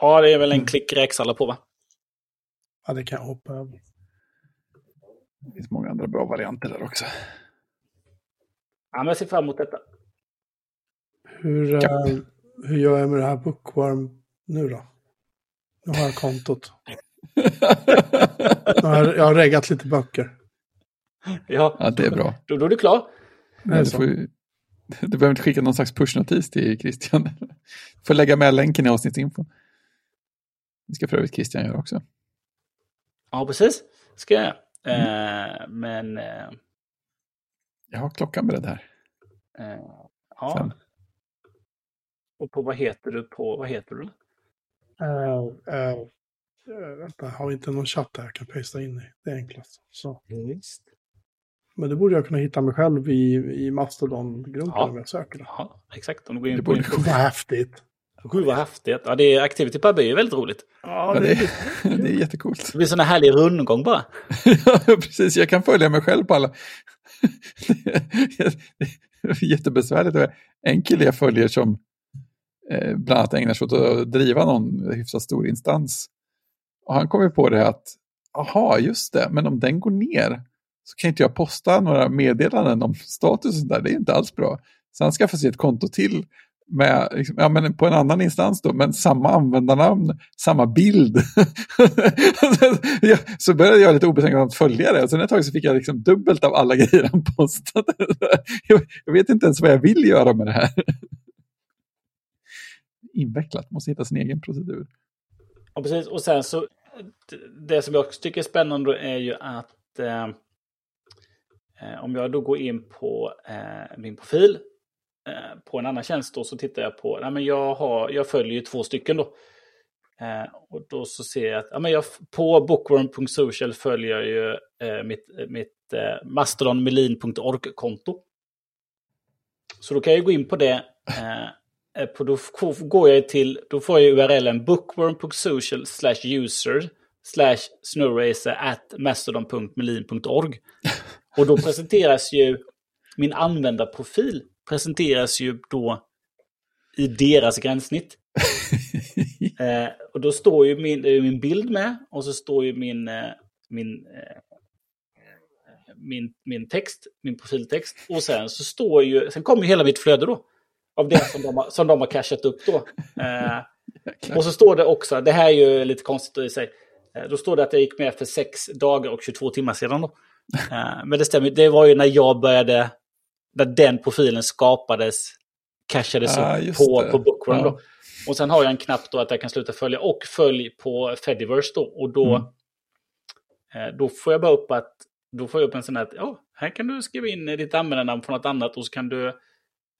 Ja, det är väl en klick räksallad på va? Ja, det kan jag hoppa över. Det finns många andra bra varianter där också. Ja, men jag ser fram emot detta. Hur, uh, hur gör jag med det här Bookworm nu då? Nu har jag kontot. nu har jag, jag har reggat lite böcker. Ja, Ja, det är bra. då, då är du klar. Det Du, får, du behöver inte skicka någon slags pushnotis till Christian. Du får lägga med länken i avsnittsinfon. Det ska för övrigt Christian göra också. Ja, precis. Ska jag. Eh, men... Eh, Jag har klockan beredd här. eh, ja. Fem. Och på vad heter du på... Vad heter du? Uh, uh, vänta, har vi inte någon chatt här jag kan pasta in i? Det är enklast. Så. Visst. Men det borde jag kunna hitta mig själv i, i Mastodon-gruppen Ja. om jag söker det. Ja, exakt. Om du går in Det på... borde info- Vad häftigt. Gud vad häftigt. Ja, det är Activity Pub är ju väldigt roligt. Ja, det är det är jättecoolt. Det blir sån här härlig rundgång bara. Ja, precis. Jag kan följa mig själv på alla. Det är Jättebesvärligt. En kille jag följer som eh, bland annat ägnar sig åt att driva någon hyfsat stor instans. Och han kom ju på det att, aha, just det, men om den går ner så kan inte jag posta några meddelanden om status där. Det är inte alls bra. Så han skaffade sig ett konto till med, liksom, ja, men på en annan instans då, men samma användarnamn, samma bild. Så började jag lite obetänksamt följa det och sen ett tag så fick jag liksom dubbelt av alla grejer han postade. Jag, jag vet inte ens vad jag vill göra med det här. Invecklat, måste hitta sin egen procedur. Ja, precis. Och sen så... Det som jag också tycker är spännande är ju att... Eh, eh, om jag då går in på eh, min profil eh, på en annan tjänst då så tittar jag på... Nej, men jag, har, jag följer ju två stycken då. Eh, och då så ser jag att ja, men jag, på bookworm.social följer jag ju eh, mitt, eh, mitt eh, mastodonmelin.org-konto. Så då kan jag gå in på det. Eh, Eh, på, då går jag till, då får jag urlen bookworm.social slash user slash snowracer at mastodon.melin.org. Och då presenteras ju min användarprofil presenteras ju då i deras gränssnitt. Eh, och då står ju min, min bild med och så står ju min, eh, min, eh, min, min text, min profiltext. Och sen så står ju, sen kommer ju hela mitt flöde då. Av det som de har, som de har cashat upp då. Eh, och så står det också, det här är ju lite konstigt i sig. Eh, Då står det att jag gick med för sex dagar och 22 timmar sedan då. Eh, Men det stämmer, det var ju när jag började, när den profilen skapades, cashades Ah, upp på, det. på Bookworm Ja. då. Och sen har jag en knapp då att jag kan sluta följa och följ på Fediverse då. Och då, Mm. eh, då får jag bara upp att, då får jag upp en sån här att, ja, här kan du skriva in ditt användarnamn från något annat och så kan du,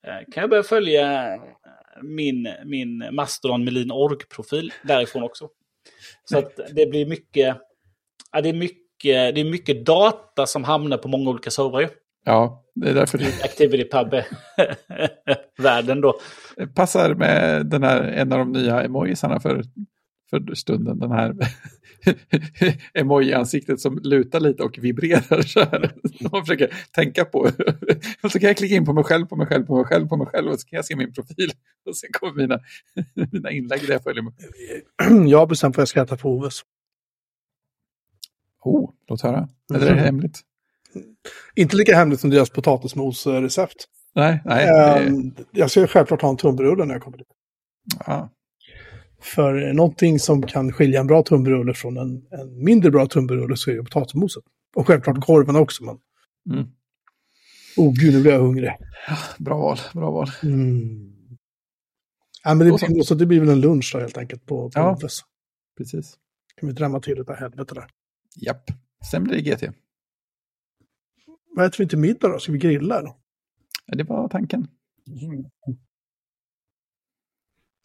kan jag börja följa eh, min, min Mastodon Melin org-profil därifrån också. Så att det blir mycket, ja, det är mycket, det är mycket data som hamnar på många olika servrar ju. Ja, det är därför det ActivityPub-världen då. passar med den här, en av de nya emojisarna för, för stunden. Den här emoji-ansiktet som lutar lite och vibrerar så här. Som man försöker tänka på. Och så kan jag klicka in på mig själv, på mig själv, på mig själv, på mig själv och så kan jag se min profil. Och sen kommer mina, mina inlägg där jag följer med. jag har bestämt vad jag ska äta på Oves. Oh, låt höra. Eller är det hemligt? Inte lika hemligt som deras potatismos-recept. Nej, nej. det Ehm, Jag ska självklart ha en tunnbrödsrulle när jag kommer dit. ja. För någonting som kan skilja en bra tunnbrödsrulle från en, en mindre bra tunnbrödsrulle så är det potatismoset. Och självklart korven också. Men... Mm. Oh gud, nu blir jag hungrig. Bra val, bra val. Mm. Ja, men det, Då blir, så det blir väl en lunch då helt enkelt på, på Ja. Precis. Kan vi drämma till det där helvete där. Japp. Sen blir det GT. Vad äter vi till middag då? Ska vi grilla eller? Ja, Det var tanken.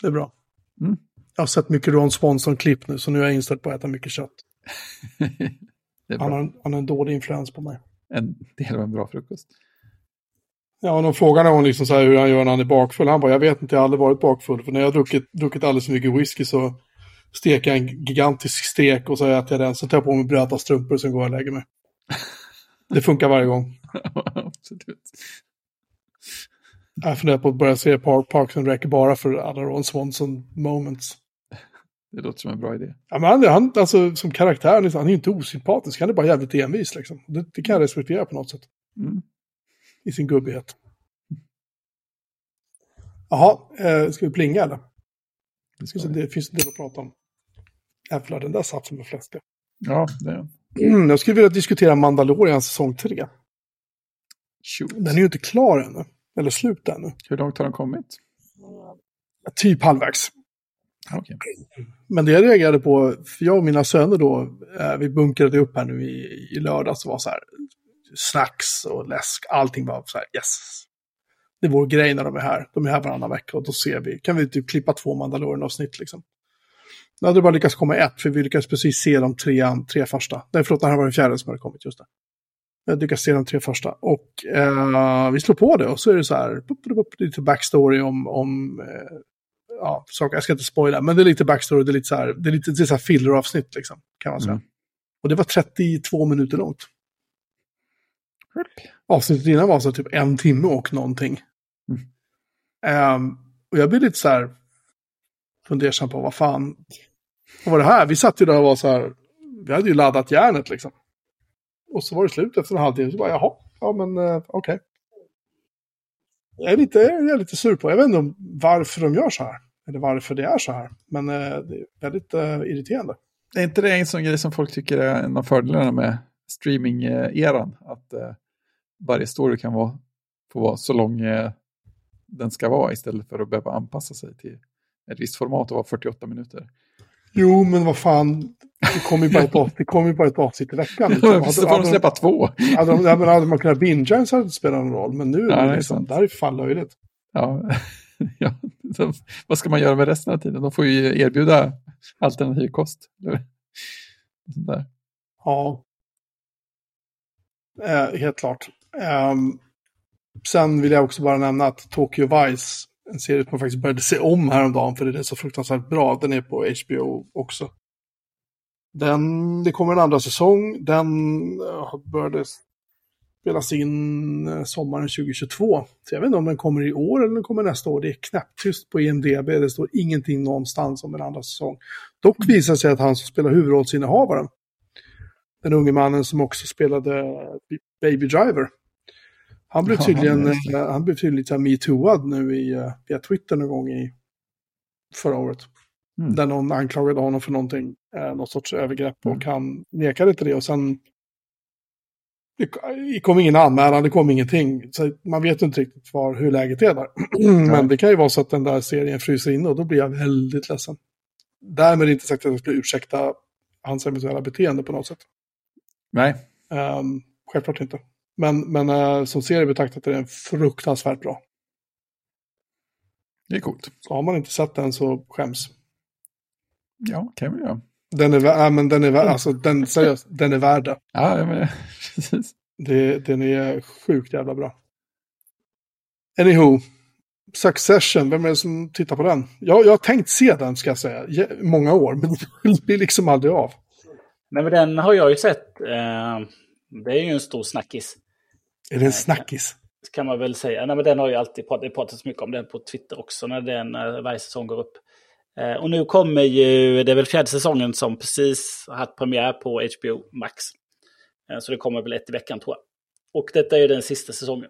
Det är bra. Mm. Jag har sett mycket Ron Swanson-klipp nu, så nu är jag inställd på att äta mycket kött. Han har, en- han har en dålig influens på mig. En del av en bra frukost. Ja, de frågar honom liksom så här hur han gör när han är bakfull. Han bara, jag vet inte, jag har aldrig varit bakfull. För när jag har druckit, druckit alldeles för mycket whisky så steker jag en gigantisk stek och så äter jag den. Så tar jag på mig blöta strumpor och sen går jag och lägger mig. Det funkar varje gång. Absolut. Jag funderar på att börja se Parks and Rec bara för alla Ron Swanson moments. Det låter som en bra idé. Ja, men han, han, alltså, som karaktär, han är inte osympatisk. Han är bara jävligt envis. Liksom. Det, det kan jag respektera på något sätt. Mm. I sin gubbighet. Jaha, eh, ska vi plinga eller? Det, ska det finns en del att prata om. Jävlar, den där satt som en fläska. Ja, det är mm, Jag skulle vilja diskutera Mandalorian säsong 3. Shoot. Den är ju inte klar ännu. Eller slut ännu. Hur långt har den kommit? Typ halvvägs. Okay. Men det jag reagerade på, för jag och mina söner då, eh, vi bunkrade upp här nu i, i lördags och var så här, snacks och läsk, allting var så här, yes. Det är vår grej när de är här. De är här varannan vecka och då ser vi, kan vi typ klippa två Mandalorian-avsnitt liksom. Nu hade det bara lyckats komma ett, för vi lyckades precis se de tre, tre första. Nej, förlåt, det här var den fjärde som hade kommit, just det. Jag lyckades se de tre första. Och eh, vi slår på det och så är det så här, lite backstory om, om eh, ja, saker, jag ska inte spoila, men det är lite backstory, det är lite så här, det är lite det är så här filleravsnitt liksom, kan man säga. Mm. Och det var 32 minuter långt. Avsnittet innan var så typ en timme och någonting. Mm. Um, och jag blev lite så här fundersam på vad fan, vad var det här? Vi satt ju där och var så här, vi hade ju laddat järnet liksom. Och så var det slut efter en halvtimme, så bara jaha, ja men uh, okej. Okay. Jag är, lite, jag är lite sur på, jag vet inte varför de gör så här. Eller varför det är så här. Men uh, det är väldigt uh, irriterande. Är inte det en sån grej som folk tycker är en av fördelarna med streaming-eran? Att varje story kan vara, få vara så lång den ska vara istället för att behöva anpassa sig till ett visst format och vara 48 minuter. Jo, men vad fan, det kommer ju bara ett, avsnitt, det kommer ju bara ett avsnitt i veckan. Liksom. Hade, så får de släppa två. Hade, hade, hade man kunnat bingea så hade det spelat någon roll, men nu är det, liksom, det här är fan löjligt. Ja, ja. Så, vad ska man göra med resten av tiden? De får ju erbjuda alternativ kost. Sånt där. Ja, eh, helt klart. Eh, sen vill jag också bara nämna att Tokyo Vice, en serie som jag faktiskt började se om häromdagen för det är så fruktansvärt bra, den är på HBO också. Den, det kommer en andra säsong, den eh, började spelas in uh, sommaren 2022. Så jag vet inte om den kommer i år eller den kommer nästa år. Det är knäpptyst på IMDB, det står ingenting någonstans om en andra säsong. Dock visar sig att han som spelar huvudrollsinnehavaren, den unge mannen som också spelade Baby Driver, han blev tydligen, ja, han blev tydligen metooad nu i, uh, via Twitter någon gång i förra året. Mm. Där någon anklagade honom för någonting, eh, något sorts övergrepp mm. och han nekade till det och sen det kom ingen anmälan, det kom ingenting. Så man vet inte riktigt var, hur läget är där. Men det kan ju vara så att den där serien fryser inne och då blir jag väldigt ledsen. Därmed inte sagt att jag skulle ursäkta hans eventuella beteende på något sätt. Nej. Um, självklart inte. Men, men uh, som serie betraktat är den fruktansvärt bra. Det är coolt. Så har man inte sett den så skäms. Ja, kan vi göra. Den är, äh, men den är, alltså, den, seriöst, den är värd det. Ja, ja men, precis. Det, den är sjukt jävla bra. Anywho, Succession, vem är det som tittar på den? Jag, jag har tänkt se den, ska jag säga, många år, men det blir liksom aldrig av. Nej, men den har jag ju sett. Eh, det är ju en stor snackis. Är det en snackis? Kan man väl säga. Nej, men den har ju alltid pratat, det pratats mycket om den på Twitter också när den varje säsong går upp. Eh, och nu kommer ju, det är väl fjärde säsongen som precis har haft premiär på HBO Max. Eh, så det kommer väl ett i veckan tror jag. Och detta är den sista säsongen.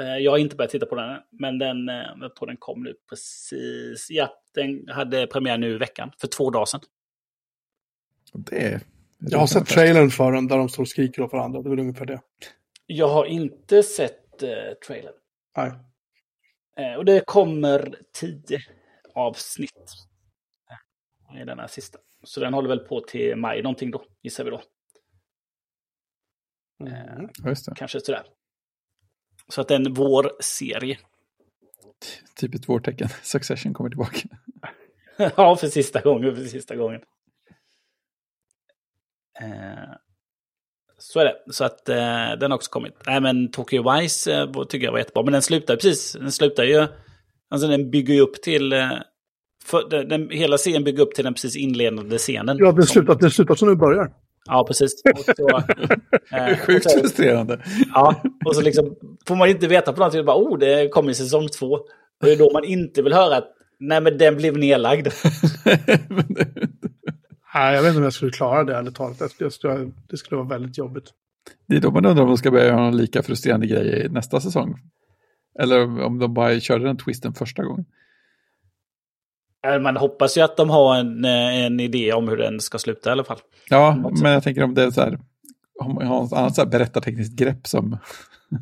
Eh, jag har inte börjat titta på den men den, jag tror den kom nu precis. Ja, den hade premiär nu i veckan, för två dagar sedan. Det jag har sett trailern för den där de står och skriker åt varandra. Det är väl ungefär det. Jag har inte sett uh, trailern. Nej. Uh, och det kommer tio avsnitt. I den här sista. Så den håller väl på till maj någonting då, gissar vi då. Mm. Just det. Kanske sådär. Så att det är en vårserie. Typ ett vårtecken. Succession kommer tillbaka. ja, för sista gången. För sista gången. Eh, Så är det. Så att eh, den har också kommit. Nej men Tokyo Vice eh, tycker jag var jättebra. Men den slutar precis. Den slutar ju... Alltså den bygger ju upp till... Eh, för, den, den, hela serien bygger upp till den precis inledande scenen. Ja, den slutar, den slutar som nu börjar. Ja, precis. Och så, det är sjukt så, frustrerande. Ja, och så liksom får man inte veta på någonting. Bara, oh, det kommer i säsong två. Och det är då man inte vill höra att nej, men den blev nedlagd. Nej, jag vet inte om jag skulle klara det ärligt talat. Det skulle, det skulle vara väldigt jobbigt. Det är då man undrar om de ska börja göra en lika frustrerande grej nästa säsong. Eller om de bara körde den twisten första gången. Man hoppas ju att de har en, en idé om hur den ska sluta i alla fall. Ja, men jag tänker om det är så här, om man har ett annat så här berättartekniskt grepp som,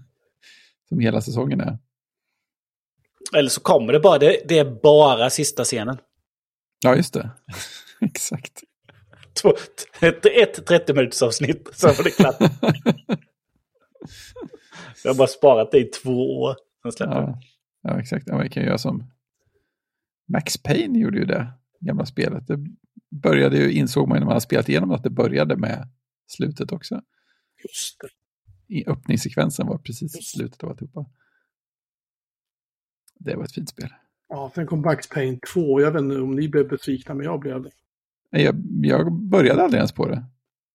som hela säsongen är. Eller så kommer det bara, det, det är bara sista scenen. Ja, just det. Exakt. Två, ett, ett 30 minuters avsnitt, så var det klart. Jag har bara sparat det i två år. Ja, ja, exakt. Ja, man kan göra som Max Payne gjorde ju det, gamla spelet. Det började ju, insåg man när man har spelat igenom att det började med slutet också. Just det. I öppningssekvensen var precis Just. slutet av alltihopa. Det var ett fint spel. Ja, sen kom Max Payne 2. Jag vet inte om ni blev besvikna, men jag blev det. Jag, jag började aldrig ens på det.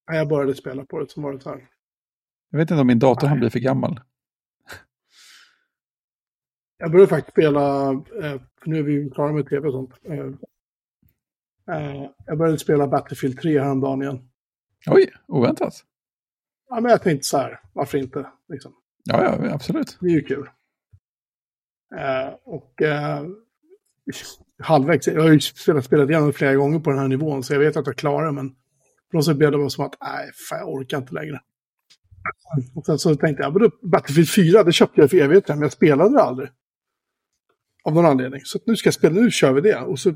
Nej, jag började spela på det som var det så här. Jag vet inte om min dator har blivit för gammal. Jag började faktiskt spela, eh, för nu är vi klara med tv och sånt. Eh, eh, jag började spela Battlefield 3 häromdagen igen. Oj, oväntat. Ja, men jag tänkte så här, varför inte? Liksom. Ja, ja, absolut. Det är ju kul. Och halvvägs. Jag har ju spelat, spelat igenom flera gånger på den här nivån, så jag vet att jag klarar det, men på något sätt blev det som att, nej, fan, jag orkar inte längre. Och sen så tänkte jag, Battlefield 4, det köpte jag för evigt men jag spelade det aldrig. Av någon anledning. Så nu ska jag spela, nu kör vi det. Och så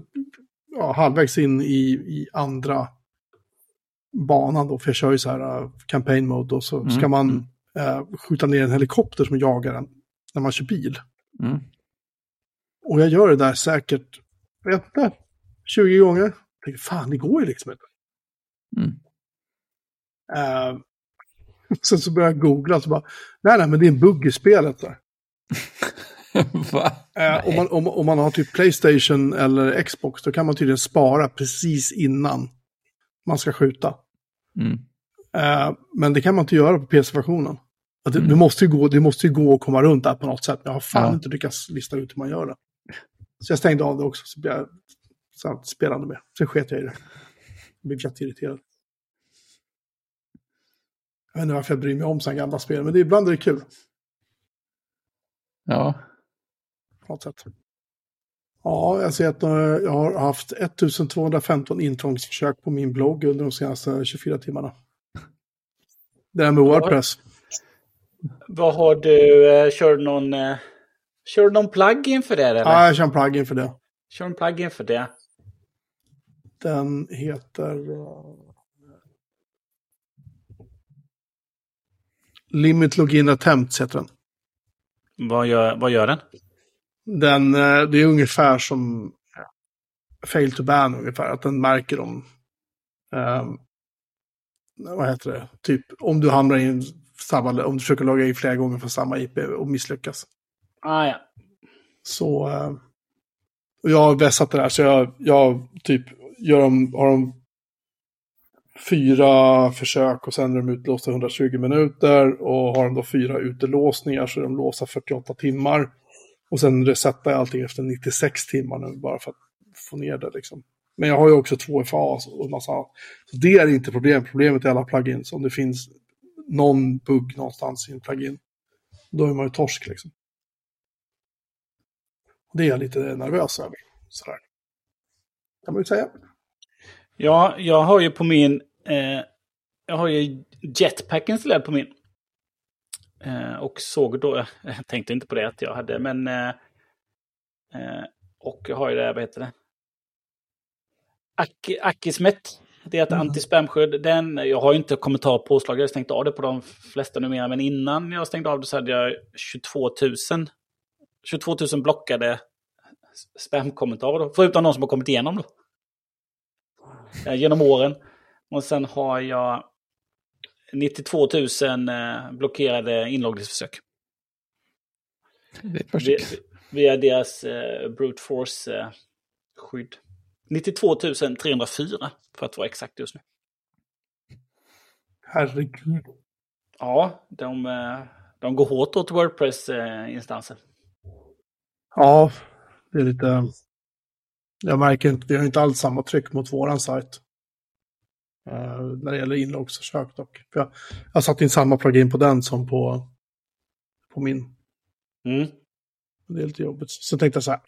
ja, halvvägs in i, i andra banan då, för jag kör ju så här uh, campaign mode, och så mm. ska man uh, skjuta ner en helikopter som jagar en när man kör bil. Mm. Och jag gör det där säkert, vet inte, 20 gånger. Jag tänker, fan, det går ju liksom inte. Mm. Uh, sen så börjar jag googla och så bara, nej, nej, men det är en bugg i spelet. Där. uh, om, man, om, om man har typ Playstation eller Xbox, då kan man tydligen spara precis innan man ska skjuta. Mm. Uh, men det kan man inte göra på PC-versionen. Det, mm. det, måste ju gå, det måste ju gå att komma runt där på något sätt, men jag har fan ja. inte lyckats lista ut hur man gör det. Så jag stängde av det också, så blev jag så spelande med. Sen sket jag i det. Jag blev jätteirriterad. Jag vet inte varför jag bryr mig om sådana gamla spel, men det, ibland är det kul. Ja. På något sätt. Ja, jag ser att jag har haft 1215 intrångsförsök på min blogg under de senaste 24 timmarna. Det här med Wordpress. Vad har du, eh, kör någon eh, Kör du någon plugin för det? Eller? Ja, jag kör en plugin för det. Kör en plugin för det. Den heter... Limit Login Attempts heter den. Vad gör, vad gör den? Den, uh, det är ungefär som Fail to ban ungefär. Att den märker om... Um, vad heter det? Typ om du hamnar i samma, om du försöker logga in flera gånger för samma IP och misslyckas. Ah, ja. Så... Eh, och jag har vässat det där, så jag, jag typ gör dem, har de fyra försök och sen är de utlåsta 120 minuter. Och har de då fyra utelåsningar så är de låsta 48 timmar. Och sen resetar jag allting efter 96 timmar nu bara för att få ner det liksom. Men jag har ju också två FA och massa annat. Så det är inte problemet. Problemet är alla plugins. Om det finns någon bugg någonstans i en plugin. Då är man ju torsk liksom. Det är jag lite nervös över. Sådär. Kan man ju säga. Ja, jag har ju på min... Eh, jag har ju Jetpack installerad på min. Eh, och såg då... Jag tänkte inte på det att jag hade, men... Eh, eh och jag har ju det, vad heter det? Ak Akismet. Det är ett mm. anti-spamskydd. Den, jag har ju inte kommentar påslag, jag har stängt av det på de flesta numera. Men innan jag stängde av det så hade jag 22 000 22 000 blockade spamkommentarer. Förutom de som har kommit igenom då. Eh, genom åren. Och sen har jag 92 000 eh, blockerade inloggningsförsök. Via, via deras eh, brute force-skydd. 92 304 för att vara exakt just nu. Herregud. Ja, de, eh, de går hårt åt Wordpress-instanser. Ja, det är lite... Jag märker inte, vi har inte alls samma tryck mot våran sajt. Uh, när det gäller inloggsförsök dock. För jag, jag satt in samma plugin på den som på, på min. Mm. Det är lite jobbigt. Så tänkte jag så här,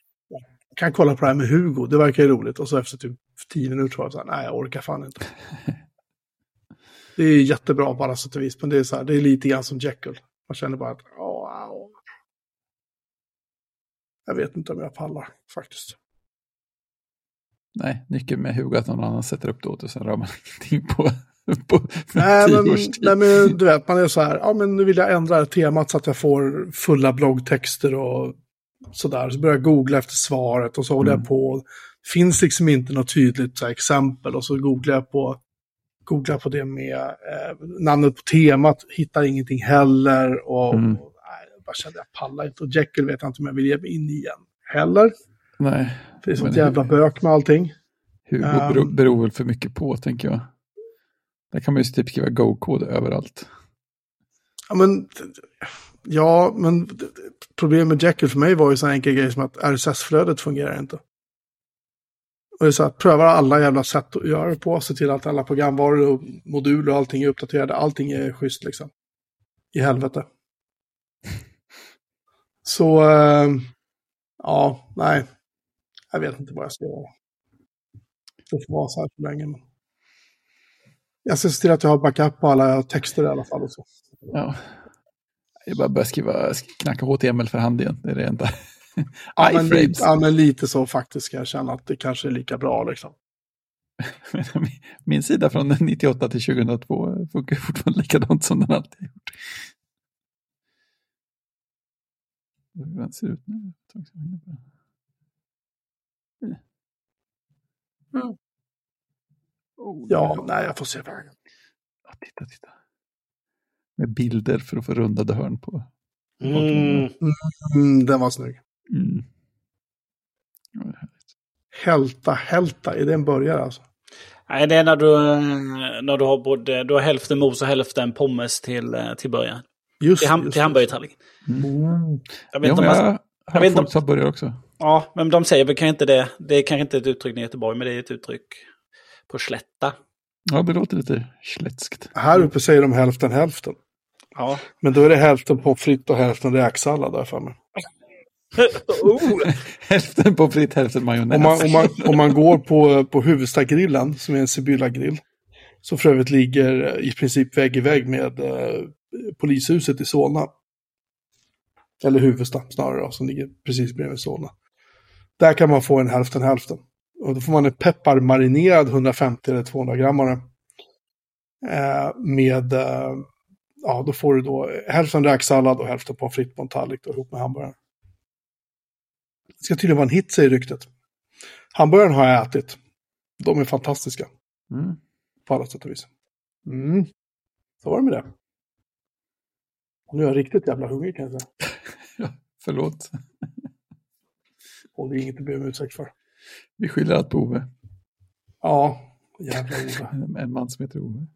jag kan kolla på det här med Hugo, det verkar ju roligt. Och så efter typ tio minuter var jag så här, nej jag orkar fan inte. det är jättebra på alla sätt och vis, men det är, så här, det är lite grann som Jekyll. Man känner bara att, åh, åh. Jag vet inte om jag pallar faktiskt. Nej, nyckeln med Hugo att någon annan sätter upp det åt och sen rör man ingenting på, på nej, men, nej, men du vet, man är så här, ja men nu vill jag ändra temat så att jag får fulla bloggtexter och sådär. Så börjar jag googla efter svaret och så håller mm. jag på. Finns liksom inte något tydligt här, exempel och så googlar jag på, googlar på det med eh, namnet på temat, hittar ingenting heller och, mm. och nej, jag bara kände jag pallar inte. Och Jekyll vet jag inte om jag vill ge mig in igen heller. Nej. Det är sånt jävla bök med allting. Hugo um, beror, beror väl för mycket på, tänker jag. Där kan man ju typ skriva Go-kod överallt. Ja, men, ja, men problemet med Jekyll för mig var ju så enkel grej som att RSS-flödet fungerar inte. Och det är så att pröva alla jävla sätt att göra det på, se till att alla programvaror och moduler och allting är uppdaterade, allting är schysst liksom. I helvete. Så, äh, ja, nej. Jag vet inte vad jag ska göra. Det får vara så här för länge. Men... Jag ska se till att jag har backup på alla texter i alla fall. Och så. Ja. Jag bara börjar skriva, knacka HTML för hand igen. Det är det enda. ja, men lite, ja, men lite så faktiskt ska jag känna att det kanske är lika bra liksom. Min sida från 98 till 2002 funkar fortfarande likadant som den alltid har gjort. Hur den ser ut nu? Mm. Oh, ja, nej, jag får se vägen. Ja, titta, titta. Med bilder för att få rundade hörn på. Mm. Mm, den var snygg. Mm. Hälta, hälta, är det en burgare alltså? Nej, det är när du, när du har både du har hälften mos och hälften pommes till, till början. Just, till, ham, just, till hamburgertallrik. Mm. Jag vet inte om jag, jag vet folk som börjar också. Ja, men de säger väl kanske inte det. Det är kanske inte ett uttryck i Göteborg, men det är ett uttryck på slätta. Ja, det låter lite slätskt. Här uppe säger de hälften hälften. Ja. Men då är det hälften pommes frites och hälften räksallad där för mig. oh. hälften pommes frites, hälften majonnäs. Om man, om man, om man går på, på Huvudstagrillen, som är en Sibylla-grill, som för övrigt ligger i princip vägg i vägg med eh, polishuset i Solna. Eller Huvudsta snarare då, som ligger precis bredvid Solna. Där kan man få en hälften hälften. Och då får man en pepparmarinerad 150 eller 200 grammare. Eh, med, eh, ja då får du då hälften räksallad och hälften pommes frites på en tallrik ihop med hamburgaren. Det ska tydligen vara en hit säger ryktet. Hamburgaren har jag ätit. De är fantastiska. Mm. På alla sätt och vis. Mm. Så var det med det. Och nu är jag riktigt jävla hungrig kan jag säga. Förlåt. Och det är inget att be om ursäkt för. Vi skyller allt på Ove. Ja, jävla Ove. en man som heter Ove.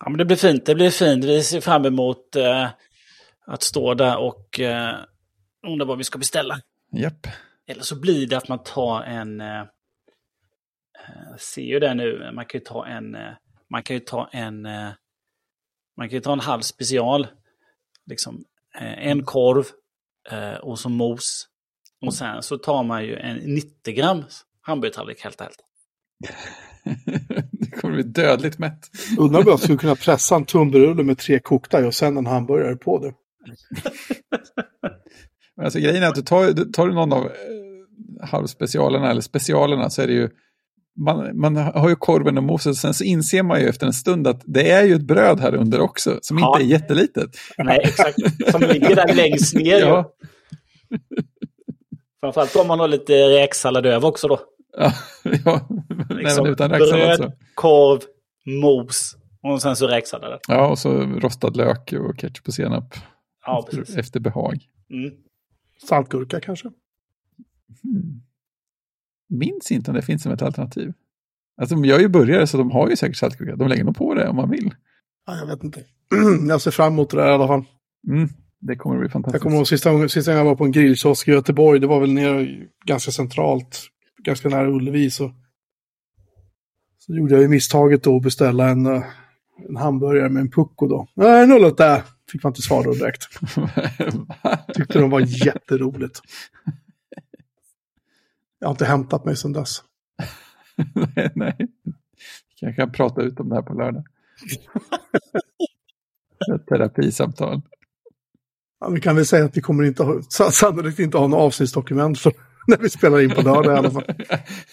Ja, men det blir fint. Det blir fint. Vi ser fram emot eh, att stå där och eh, undra vad vi ska beställa. Japp. Eller så blir det att man tar en... Eh, ser ju det nu. Man kan ju ta en... Eh, man kan ju ta en... Eh, man kan ju ta en halv special. Liksom eh, en korv eh, och så mos. Och sen så tar man ju en 90 grams hamburgertallrik helt och helt. det kommer bli dödligt mätt. Undrar om jag skulle kunna pressa en tunnbrödsrulle med tre kokta och sen en hamburgare på det. Men alltså grejen är att du tar, tar du någon av eh, halvspecialerna eller specialerna så är det ju man, man har ju korven och moset och sen så inser man ju efter en stund att det är ju ett bröd här under också som ja. inte är jättelitet. Nej, exakt. Som ligger där längst ner. ja. Framförallt om man har lite räksallad över också då. Ja, ja. Liksom, utan räksallad Bröd, så. korv, mos Och sen så räksallad. Ja, och så rostad lök och ketchup och senap. Ja, efter, precis. efter behag. Mm. Saltgurka kanske? Hmm. Minns inte om det finns som ett alternativ. Alltså, jag är ju burgare så de har ju säkert saltgurka. De lägger nog på det om man vill. Ja, jag vet inte. jag ser fram emot det där i alla fall. Mm, det kommer att bli Jag fantastiskt. kommer ihåg sista gången, sista gången jag var på en grillkiosk i Göteborg. Det var väl nere ganska centralt, ganska nära Ullevi. Så, så gjorde jag ju misstaget då att beställa en, eh, en hamburgare med en pucko då. Nej, nollat där. Fick man inte svar då direkt. Tyckte de var jätteroligt. Jag har inte hämtat mig sedan dess. nej, nej. Jag kan prata ut om det här på lördag. Ett terapisamtal. Ja, vi kan väl säga att vi kommer inte ha, sa- sannolikt inte ha något avsnittsdokument för när vi spelar in på lördag i alla fall.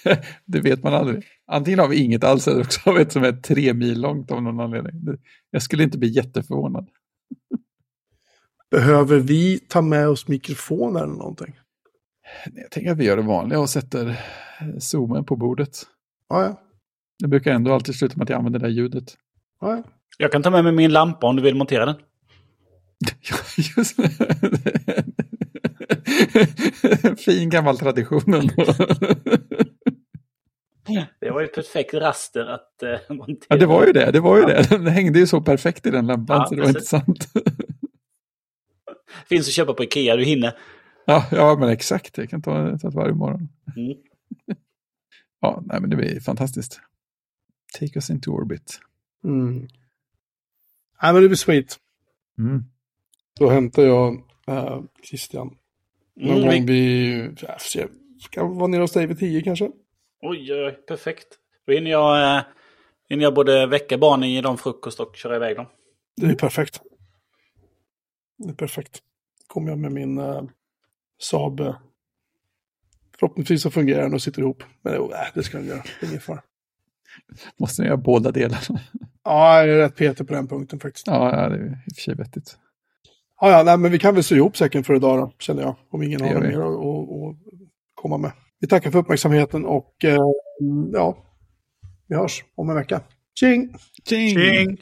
det vet man aldrig. Antingen har vi inget alls eller också har vi ett som är tre mil långt av någon anledning. Jag skulle inte bli jätteförvånad. Behöver vi ta med oss mikrofoner eller någonting? Jag tänker att vi gör det vanliga och sätter zoomen på bordet. Ja, ja. Det brukar ändå alltid sluta med att jag använder det där ljudet. ja, ja. Jag kan ta med mig min lampa om du vill montera den. Ja, just det. fin gammal tradition ändå. Det var ju ett perfekt raster att eh, montera. Ja, det var ju det. Det var ju det. Den hängde ju så perfekt i den lampan Ja, så det var precis. intressant. Finns att köpa på Ikea, du hinner. Ja, ja, men exakt. Jag kan ta, ta ett varje morgon. Mm. Ja, nej, men det blir fantastiskt. Take us into orbit. Mm. Nej, men det blir sweet. Mm. Då hämtar jag äh, Christian. Någon Mm, gång vi- vi... ja. Ska vara nere hos dig vid tio kanske? Oj, oj, perfekt. Då hinner jag, eh, hinner jag både väcka barnen, ge dem frukost och köra iväg dem. Det är perfekt. Det är perfekt. Kommer jag med min äh, Saab. Förhoppningsvis så fungerar den och sitter ihop. Men äh, det ska den göra. Det är ingen fara. Måste ni göra båda delarna? Ja, jag är rätt petig på den punkten faktiskt. Ja, ja, det är i och för sig vettigt. Ja, ja, nej, men vi kan väl sy ihop säcken för idag då, känner jag. Om ingen har mer att komma med. Vi tackar för uppmärksamheten och eh, ja, vi hörs om en vecka. Tjing! Tjing! Tjing!